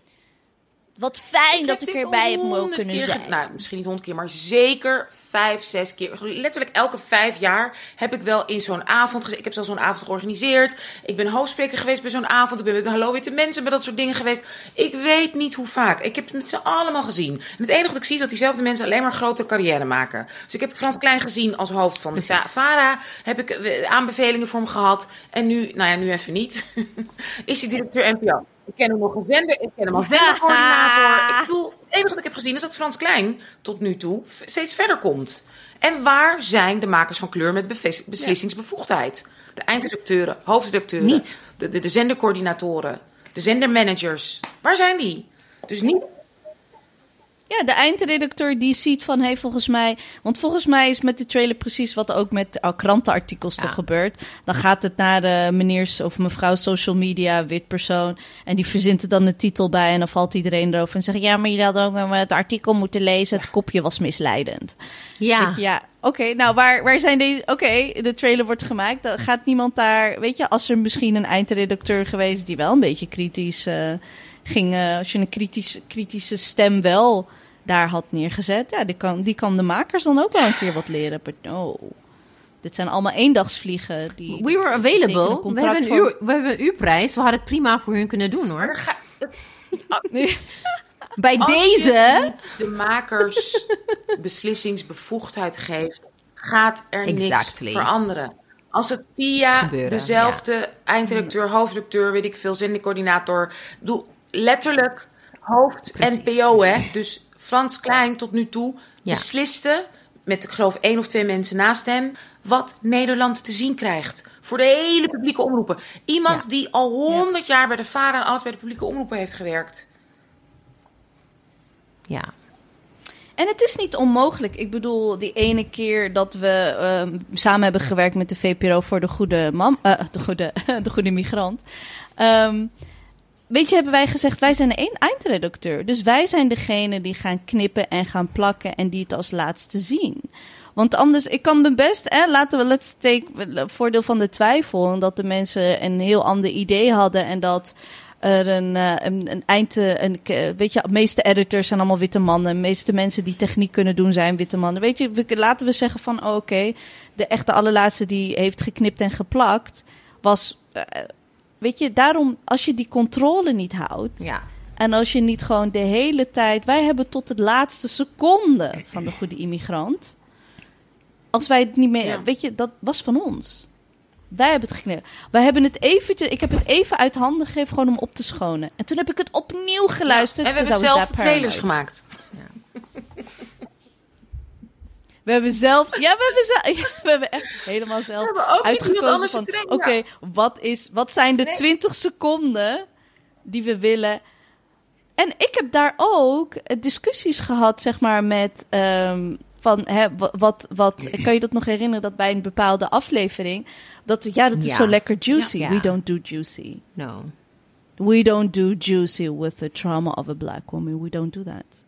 Wat fijn dat ik erbij heb mogen kunnen keer zijn. nou, misschien niet honderd keer, maar zeker vijf, zes keer. Letterlijk elke vijf jaar heb ik wel in zo'n avond gezeten. Ik heb zelfs zo'n avond georganiseerd. Ik ben hoofdspreker geweest bij zo'n avond. Ik ben met Hallo Witte Mensen bij dat soort dingen geweest. Ik weet niet hoe vaak. Ik heb het met ze allemaal gezien. En het enige wat ik zie is dat diezelfde mensen alleen maar grote carrière maken. Dus ik heb Frans Klein gezien als hoofd van de Va- VARA. Heb ik eh, aanbevelingen voor hem gehad. En nu, nou ja, nu even niet. is hij directeur NPO. Ik ken hem nog een zender. Ik ken hem als zendercoördinator. Ik het enige wat ik heb gezien is dat Frans Klein tot nu toe steeds verder komt. En waar zijn de makers van kleur met beslissingsbevoegdheid? De eindredacteuren, hoofdredacteuren, Niet. De, de, de zendercoördinatoren, de zendermanagers. Waar zijn die? Dus niet Ja, de eindredacteur die ziet van, hey, volgens mij... Want volgens mij is met de trailer precies wat ook met oh, krantenartikels Ja. toch gebeurt. Dan gaat het naar de meneers of mevrouw social media, wit persoon. En die verzint er dan een titel bij en dan valt iedereen erover. En zegt, ja, maar je had ook het artikel moeten lezen. Het kopje was misleidend. Ja. Je, ja, oké, nou waar, waar zijn deze... Oké, de trailer wordt gemaakt. Dan gaat niemand daar... Weet je, als er misschien een eindredacteur geweest die wel een beetje kritisch eh, ging... eh, als je een kritisch, kritische stem wel daar had neergezet... Ja, die kan, die kan de makers dan ook wel een keer wat leren. But no. Dit zijn allemaal eendagsvliegen. Die, We were available. We hebben, een voor- uur, we hebben een uurprijs. We hadden het prima voor hun kunnen doen hoor. Ga- Bij Als deze. de makers beslissingsbevoegdheid geeft, gaat er Exactly. niks veranderen. Als het via Gebeuren, dezelfde eindredacteur, hoofdredacteur, weet ik veel, zendercoördinator, ik bedoel letterlijk hoofd Precies. NPO, hè? Dus Frans Klein tot nu toe Ja. besliste met, ik geloof, één of twee mensen naast hem, wat Nederland te zien krijgt. Voor de hele publieke omroepen. Iemand Ja. die al honderd jaar bij de VARA en alles bij de publieke omroepen heeft gewerkt. Ja. En het is niet onmogelijk. Ik bedoel, die ene keer dat we ehm, samen hebben gewerkt met de VPRO voor de goede mam, eh, de, goede, de goede migrant. Ehm, weet je, hebben wij gezegd, wij zijn de één eindredacteur. Dus wij zijn degene die gaan knippen en gaan plakken en die het als laatste zien. Want anders, ik kan me best, hè, laten we, let's take voordeel van de twijfel. En dat de mensen een heel ander idee hadden en dat er een, eh, een, een eind, eh, een, weet je, de meeste editors zijn allemaal witte mannen. De meeste mensen die techniek kunnen doen zijn witte mannen. Weet je, laten we zeggen van, oh, oké, de echte allerlaatste die heeft geknipt en geplakt, was, eh, weet je, daarom, als je die controle niet houdt, Ja. en als je niet gewoon de hele tijd. Wij hebben tot het laatste seconde van de goede immigrant. Als wij het niet meer. Ja. Weet je, dat was van ons. Wij hebben het geknipt. Wij hebben het eventjes. Ik heb het even uit handen gegeven gewoon om op te schonen. En toen heb ik het opnieuw geluisterd. En we hebben zelf de trailers gemaakt. We We hebben zelf, ja, we hebben, zelf, we hebben echt helemaal zelf We hebben ook niet iemand uitgekozen van, oké, wat is, wat zijn de Nee. 20 seconden die we willen? En ik heb daar ook eh, discussies gehad, zeg maar, met ehm, van, hè, wa- wat, wat, kan je dat nog herinneren dat bij een bepaalde aflevering, dat, ja, dat is Ja. zo lekker juicy. Ja. We don't do juicy. No. We don't do juicy with the trauma of a black woman. We don't do that.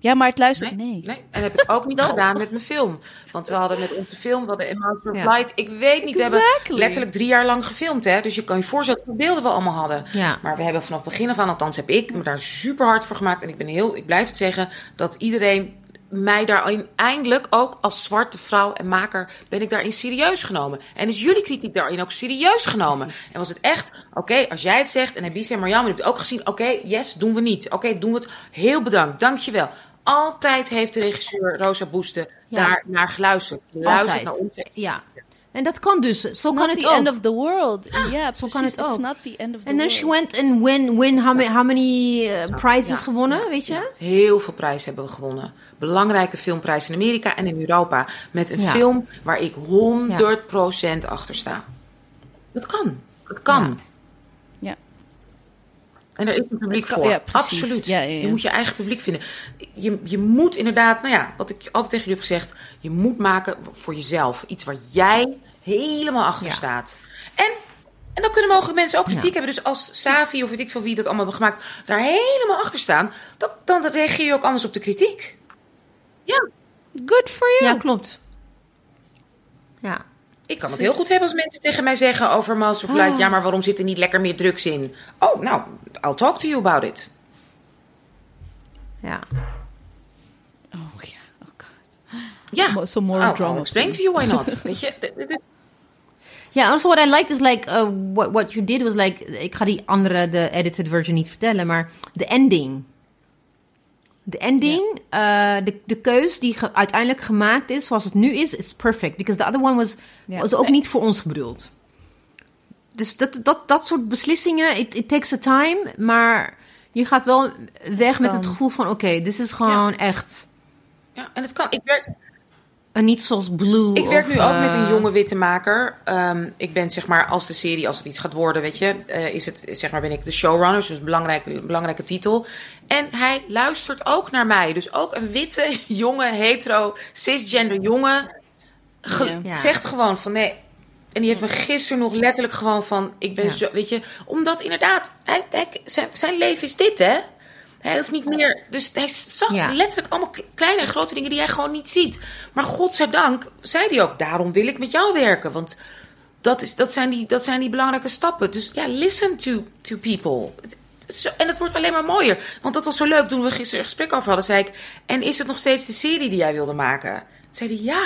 Ja, maar het luistert, Nee, nee. nee. En dat heb ik ook niet gedaan met mijn film. Want we hadden met onze film, we hadden Emotion of Ja. Light. Ik weet niet, we hebben letterlijk drie jaar lang gefilmd. Hè? Dus je kan je voorstellen hoeveel beelden we allemaal hadden. Ja. Maar we hebben vanaf het begin af aan, althans heb ik me daar super hard voor gemaakt. En ik ben heel, ik blijf het zeggen, dat iedereen mij daarin eindelijk ook als zwarte vrouw en maker ben ik daarin serieus genomen. En is jullie kritiek daarin ook serieus genomen? En was het echt, oké, als jij het zegt en Ebise en Marjam, heb je ook gezien, oké, yes, doen we niet. Oké, doen we het. Heel bedankt, dankjewel. Altijd heeft de regisseur Rosa Boeste Ja. daar naar geluisterd. Altijd. naar ons. Ja. En dat kan dus. Zo kan not het the ook. end of the world. Ja, zo kan het It's ook. not the end of the And then world. she went and win, win how many, how many uh, prizes Ja. gewonnen, weet je? Heel veel prijzen hebben we gewonnen. Belangrijke filmprijzen in Amerika en in Europa. Met een Ja. film waar ik 100% achter sta. Dat kan. Dat kan. En er is een publiek kan- voor. ja. Absoluut. Ja, ja, ja. Je moet je eigen publiek vinden. Je, je moet inderdaad, nou ja, wat ik altijd tegen jullie heb gezegd. Je moet maken voor jezelf. Iets waar jij helemaal achter Ja. staat. En, en dan kunnen mogen mensen ook kritiek Ja. hebben. Dus als Savi of weet ik van wie dat allemaal hebben gemaakt, daar helemaal achter staan. Dan, dan reageer je ook anders op de kritiek. Ja, Good for you. Ja, klopt. Ja. Ik kan het heel goed hebben als mensen tegen mij zeggen over Master of Light. Ah. Ja, maar waarom zit er niet lekker meer drugs in? Oh, nou, I'll talk to you about it. Ja. Oh ja, oh god. Ja, some more I'll- drama, I'll explain to you why not. Weet je, Ja, also what I liked is like, uh, what, what you did was like, ik ga die andere, de edited version niet vertellen, maar de ending. De ending, eh, de, de keus die ge- uiteindelijk gemaakt is, zoals het nu is, is perfect. Because the other one was, Ja. was ook niet voor ons bedoeld. Dus dat, dat, dat soort beslissingen, it, it takes a time, maar je gaat wel weg met het gevoel van, oké, dit is gewoon echt, ja, en het kan. Ik werk, en niet zoals Blue. ik werk of, nu ook met een eh, jonge witte maker. Ehm, ik ben zeg maar, als de serie, als het iets gaat worden, weet je, eh, is het, zeg maar, ben ik de showrunner, dus een belangrijke, belangrijke titel. En hij luistert ook naar mij. Dus ook een witte, jonge, hetero, cisgender jongen ge- Ja. Ja. zegt gewoon van nee. En die heeft me gisteren nog letterlijk gewoon van, ik ben Ja. zo, weet je, omdat inderdaad, hij, hij, zijn, zijn leven is dit, hè? Hij hoeft niet meer. Dus hij zag Ja. letterlijk allemaal kleine en grote dingen die hij gewoon niet ziet. Maar godzijdank zei hij ook: daarom wil ik met jou werken. Want dat, is, dat, zijn, die, dat zijn die belangrijke stappen. Dus ja, listen to, to people. Zo- En het wordt alleen maar mooier. Want dat was zo leuk toen we gisteren een gesprek over hadden. Zei ik: En is het nog steeds de serie die jij wilde maken? Toen zei hij: Ja.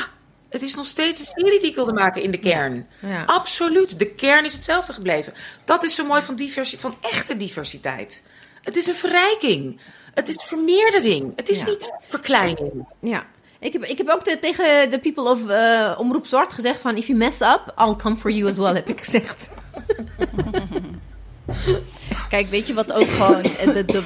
Het is nog steeds de serie die ik wilde maken in de kern. Ja. Absoluut. De kern is hetzelfde gebleven. Dat is zo mooi van, diversi van echte diversiteit. Het is een verrijking. Het is vermeerdering. Het is Ja. niet verkleining. Ja. Ik heb, ik heb ook de- tegen de people of eh, Omroep Zwart gezegd van... If you mess up, I'll come for you as well, heb ik gezegd. Kijk, weet je wat ook gewoon... eh, De, de,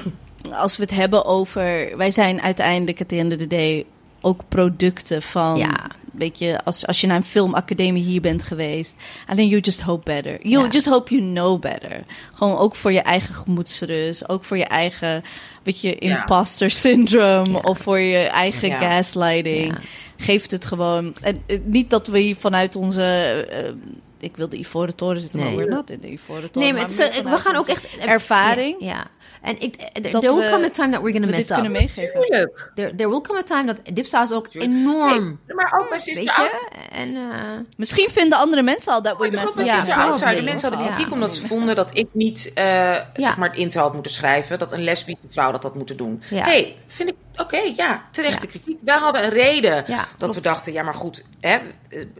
als we het hebben over... Wij zijn uiteindelijk, at the end of the day... ook producten van... Ja. Weet je, als, als je naar een filmacademie hier bent geweest... then you just hope better. You Ja. just hope you know better. Gewoon ook voor je eigen gemoedsrust. Ook voor je eigen, weet je, imposter syndrome. Of voor je eigen Ja. gaslighting. Geeft het gewoon... En, eh, niet dat we hier vanuit onze... eh, ik wil de Ivoren Toren zitten, maar Nee. we're not in de Ivoren Toren. Nee, maar het we gaan ook echt... Ervaring. Ja. ja. En ik, there will come a time that we're gonna we mess dit kunnen up. meegeven. Tuurlijk. There, there will come a time dat Dipsaus ook enorm... Nee, maar ook ook. je? En... eh, Misschien vinden andere mensen al dat we Maar mensen... met Ja, probably. Mensen hadden kritiek omdat ze vonden dat ik niet eh, zeg maar het intro had moeten schrijven. Dat een lesbische vrouw dat had moeten doen. Hey, vind ik oké, ja, terechte kritiek. Wij hadden een reden Ja, dat klopt. we dachten, ja maar goed, hè,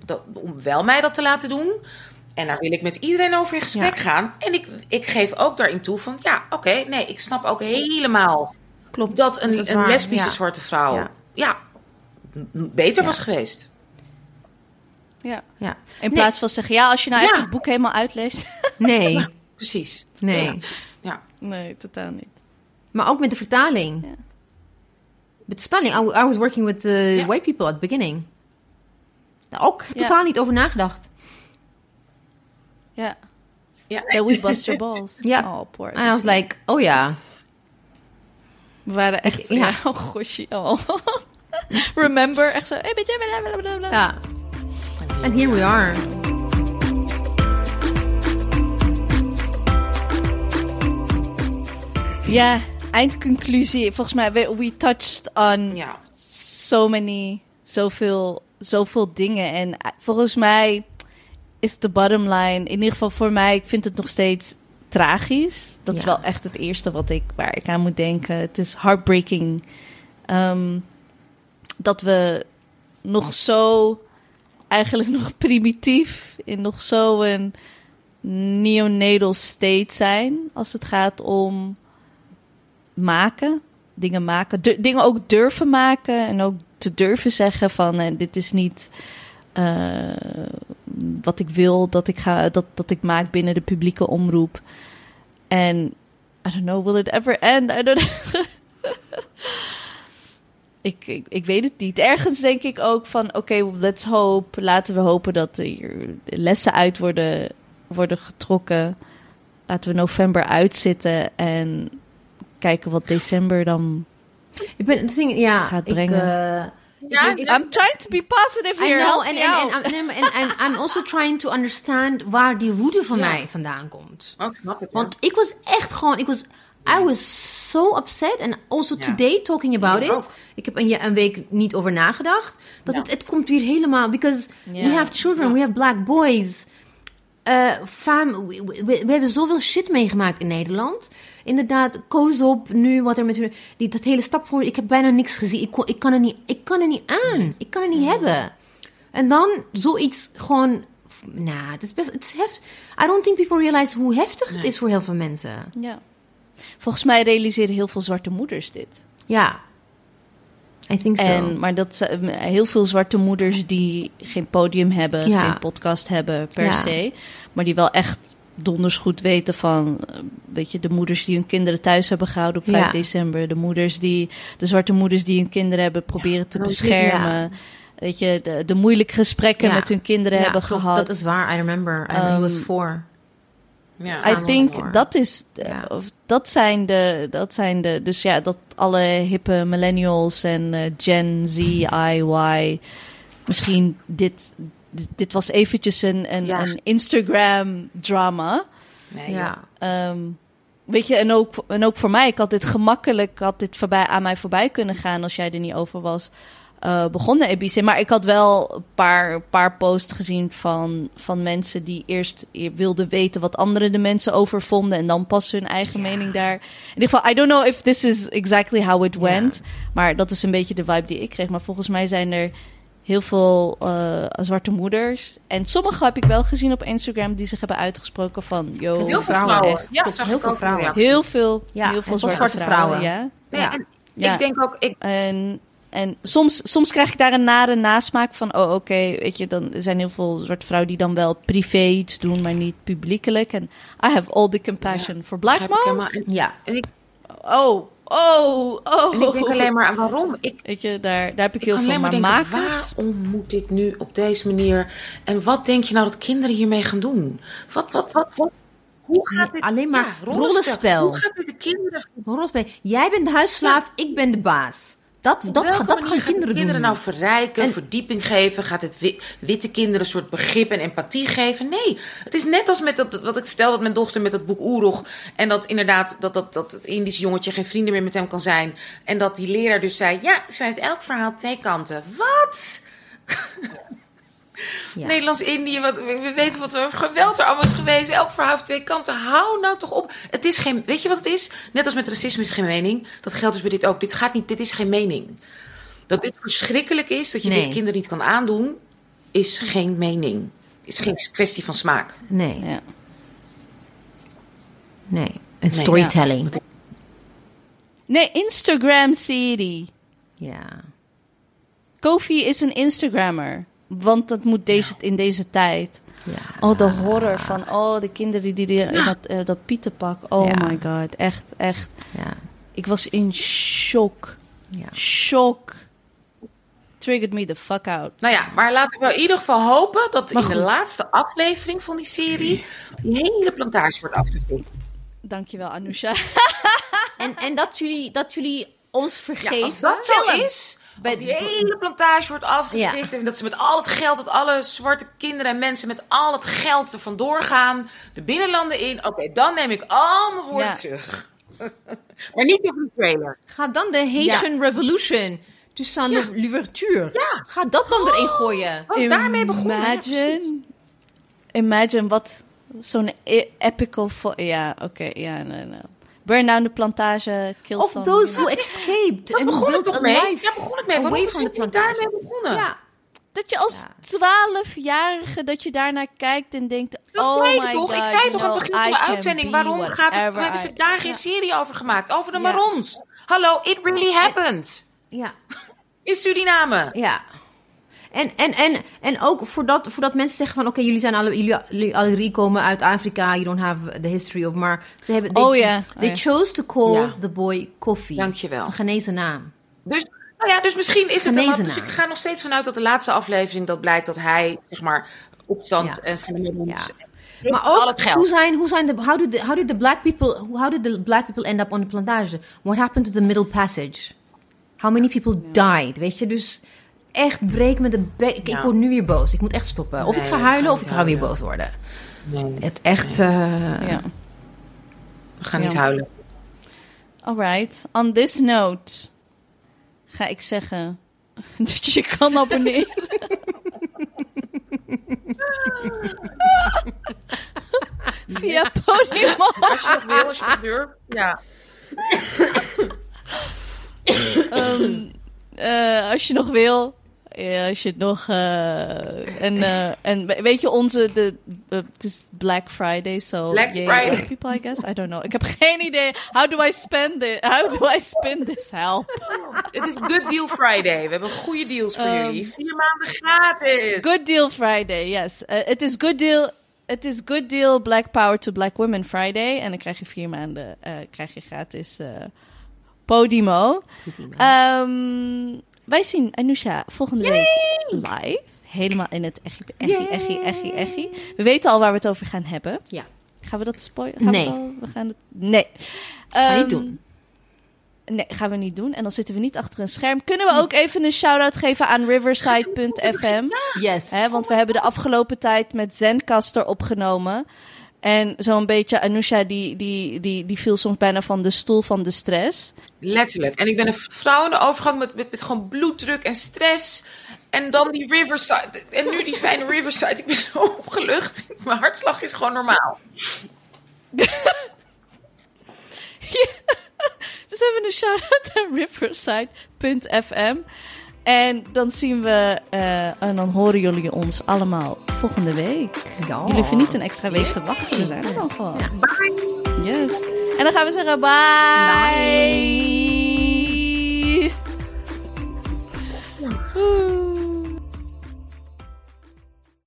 dat, om wel mij dat te laten doen. En daar wil ik met iedereen over in gesprek Ja. gaan. En ik, ik geef ook daarin toe van, ja, oké, nee, ik snap ook helemaal Klopt. dat een, Dat een waar, lesbische ja. zwarte vrouw, Ja. ja, beter Ja. was geweest. Ja. Ja. In Nee. plaats van zeggen, ja, als je nou Ja. echt het boek helemaal uitleest. Nee, Precies. nee. Ja. Ja. nee, totaal niet. Maar ook met de vertaling. Ja. But stunning. I, I was working with uh, Ja. white people at the beginning. Ook Ja. totaal niet over nagedacht. Ja. Ja. We bust your balls. Ja. Oh, poor. En I was like, oh ja. We waren echt... Ja. Ja. Oh, gosje. Oh. Remember? Echt zo... Hey, blablabla. Ja. And here we are. Ja, eindconclusie. Volgens mij, we, we touched on Ja. so many, zoveel, zoveel dingen. En eh, volgens mij is de bottom line, in ieder geval voor mij, ik vind het nog steeds tragisch. Dat is wel echt het eerste wat ik, waar ik aan moet denken. Het is heartbreaking ehm, dat we nog zo, eigenlijk nog primitief, in nog zo'n neonatal state zijn als het gaat om maken, dingen maken, dingen ook durven maken en ook te durven zeggen van eh, dit is niet eh, wat ik wil dat ik ga dat, dat ik maak binnen de publieke omroep. En I don't know, will it ever end? I don't ik, ik, ik weet het niet. Ergens denk ik ook van oké, let's hope. Laten we hopen dat er lessen uit worden, worden getrokken. Laten we november uitzitten en kijken wat december dan Ik ben, het ding, ja, Gaat ik, brengen. eh, Ja, ik- I'm trying to be positive I here. know, Help and, and, and, and, and, and I'm also trying to understand waar die woede van Ja. mij vandaan komt. Oh. Want ik was echt gewoon, ik was, I was so upset. And also Ja. today talking about Ik it. ook. Ik heb een, week niet over nagedacht. Dat Ja. het, het komt weer helemaal, because Ja. we have children, Ja. we have black boys. Eh, fam, we, we- we hebben zoveel shit meegemaakt in Nederland. Inderdaad, koos op nu wat er met hun- die, dat hele stap voor. Ik heb bijna niks gezien. Ik, kon, ik, kan, er niet, ik kan er niet aan. Ik kan het niet hebben. En dan zoiets gewoon. Nou, het is best. Het is heft. I don't think people realize hoe heftig het is voor heel veel mensen. Ja. Volgens mij realiseren heel veel zwarte moeders dit. Ja. I think so. En, maar dat heel veel zwarte moeders die geen podium hebben, Ja. geen podcast hebben per Ja. se. Maar die wel echt donders goed weten van, eh, weet je, de moeders die hun kinderen thuis hebben gehouden op 5 Ja. december. De moeders die, de zwarte moeders die hun kinderen hebben proberen te beschermen. ja. Weet je, de, de moeilijke gesprekken Ja. met hun kinderen Ja, hebben klopt, gehad. Dat is waar. I remember. I remember he was four. Ja. I think dat is, Ja. of dat zijn de, dat zijn de, dus ja, dat alle hippe millennials en eh, Gen Z, I, Y, misschien dit, dit was eventjes een, een, Ja. een Instagram drama. Nee, Ja. Ehm, weet je, en ook, en ook voor mij, ik had dit gemakkelijk, had dit voorbij, aan mij voorbij kunnen gaan als jij er niet over was. eh begonnen EBC. Maar ik had wel een paar, paar posts gezien van, van mensen die eerst e- wilden weten wat anderen de mensen over vonden. En dan pas hun eigen mening daar. In ieder geval, I don't know if this is exactly how it went. Maar dat is een beetje de vibe die ik kreeg. Maar volgens mij zijn er heel veel eh, zwarte moeders. En sommige heb ik wel gezien op Instagram die zich hebben uitgesproken van... Yo, Heel veel vrouwen. vrouwen. echt. Ja, heel veel vrouwen. Heel veel, Ja, heel veel en zwarte, zwarte vrouwen. vrouwen. Ja. Nee, Ja. en Ja. Ik denk ook, ik, En, en soms, soms krijg ik daar een nare nasmaak van... oh, oké, weet je, dan er zijn heel veel zwarte vrouwen... die dan wel privé iets doen, maar niet publiekelijk. En I have all the compassion for black moms. Ja. En ik, Oh, oh, oh. en ik denk alleen maar aan waarom. Ik, Weet je, daar, daar heb ik ik heel kan veel. alleen Maar makers... waarom moet dit nu op deze manier? En wat denk je nou dat kinderen hiermee gaan doen? Wat, wat, wat, wat? Hoe gaat dit? alleen maar Ja, rollenspel. Hoe gaat dit de kinderen Rollenspel. Jij bent de huisslaaf, ik ben de baas. Dat, dat, dat gaan het kinderen doen. kinderen nou verrijken, En- verdieping geven? Gaat het wi- witte kinderen een soort begrip en empathie geven? Nee, het is net als met dat, wat ik vertelde met mijn dochter met dat boek Oerog. En dat inderdaad, dat, dat, dat het Indische jongetje geen vrienden meer met hem kan zijn. En dat die leraar dus zei, ja, ze heeft elk verhaal twee kanten. Wat? Ja. Nederlands-Indië, wat- we we weten wat er geweld er allemaal is geweest. Elk verhaal heeft twee kanten. Hou nou toch op. Het is geen, weet je wat het is? Net als met racisme is geen mening. Dat geldt dus bij dit ook. Dit gaat niet, dit is geen mening. Dat dit verschrikkelijk is, dat je Nee. dit kinderen niet kan aandoen, is geen mening. Is geen kwestie van smaak. Nee, Ja. nee. En storytelling. ja. Nee, Instagram serie. Ja. Kofi is een Instagrammer. Want dat moet deze, in deze tijd. ja. Oh, de horror van oh, de kinderen die, die in dat, eh, dat pietenpak. Oh Ja. my god, echt, echt. Ja. Ik was in shock. Ja. Shock. Triggered me the fuck out. Nou ja, maar laten we in ieder geval hopen dat Maar in de laatste aflevering van die serie die hele plantage wordt afgevinkt. Dankjewel, Anousha. En, en dat, jullie, dat jullie ons Ja, vergeven. als dat zo is, Bij- als die hele plantage wordt afgevinkt en dat ze met al het geld, dat alle zwarte kinderen en mensen met al het geld er vandoor gaan, de binnenlanden in, oké, dan neem ik al mijn woorden Ja. terug. maar niet over de trailer. Ga dan de Haitian Revolution. Toussaint Ja. Louverture. Ja. Ga dat dan erin gooien. Was daarmee begonnen? Ja. Imagine. imagine wat zo'n e- epical... Ja, oké. ja, nee, nee. Burn down de plantage, kill Of some- those who escaped Daar and begon het built toch a mee? life Ja, begon het mee. Waarom is het the niet daarmee begonnen? Ja. Dat je als twaalfjarige dat je daarnaar kijkt en denkt... Dat oh ik my toch? God, ik zei toch aan het begin van de uitzending. Waarom gaat het, hebben ze daar geen Ja. serie over gemaakt? Over de Ja. Marons. Hallo, it really happened. Ja. In Suriname. Ja. En, en, en, en ook voordat, voordat mensen zeggen van... oké, jullie zijn alle, jullie, jullie alle drie komen uit Afrika... you don't have the history of... maar ze hebben... They, Oh ja, oh they ja. chose to call Ja. the boy Koffie. Dankjewel. Dat is een genezen naam. Dus, nou ja, dus misschien is het Genezen Dus naam. ik ga er nog steeds vanuit dat de laatste aflevering dat blijkt dat hij, zeg maar, opstand Ja. en van de Marons. Ja. Maar al ook, het geld. hoe zijn, hoe zijn de, how did the, how did the black people, how did the black people end up on the plantage? What happened to the middle passage? How many people died? Weet je, dus echt breek me de bek. Ik, word nu weer boos. Ik moet echt stoppen. Of Nee, ik ga huilen of ik ga weer boos worden. Nee, Het echt, eh, Ja. we gaan niet huilen. Alright. On this note ga ik zeggen dat je je kan abonneren. Via Podimo. Als je dat wil, als je dat durft. Ja. Ehm, eh, als je nog wil. Ja, als je het nog. eh, en, eh, en we- weet je, onze. de eh, Het is Black Friday, so. Black Friday. people, I guess. I don't know. Ik heb geen idee. How do I spend it? How do I spend this help? Het is Good Deal Friday. We hebben goede deals voor Ehm. jullie. Vier maanden gratis. Good Deal Friday, yes. Het is Good Deal. Het is Good Deal Black Power to Black Women Friday. En dan krijg je vier maanden eh, krijg je gratis eh, Podimo. Ehm, wij zien Anousha volgende week live. Helemaal in het echi, echi, echi, echi, echi. We weten al waar we het over gaan hebben. Ja. Gaan we dat spoilen? Gaan Nee. We, al- we gaan het... Nee. Ga je niet Ehm, doen. Nee, gaan we niet doen. En dan zitten we niet achter een scherm. Kunnen we ook even een shout-out geven aan riverside.fm? Yes. Want we hebben de afgelopen tijd met Zencaster opgenomen. En zo'n beetje Anousha, die, die, die, die viel soms bijna van de stoel van de stress. Letterlijk. En ik ben een vrouw in de overgang met, met, met gewoon bloeddruk en stress. En dan die Riverside. En nu die fijne Riverside. Ik ben zo opgelucht. Mijn hartslag is gewoon normaal. Dus hebben we een shout-out naar riverside.fm. En dan zien we eh, en dan horen jullie ons allemaal volgende week. Ja. Jullie hoeven niet een extra week te wachten. We zijn er dan gewoon. Bye. Yes. En dan gaan we zeggen bye. bye.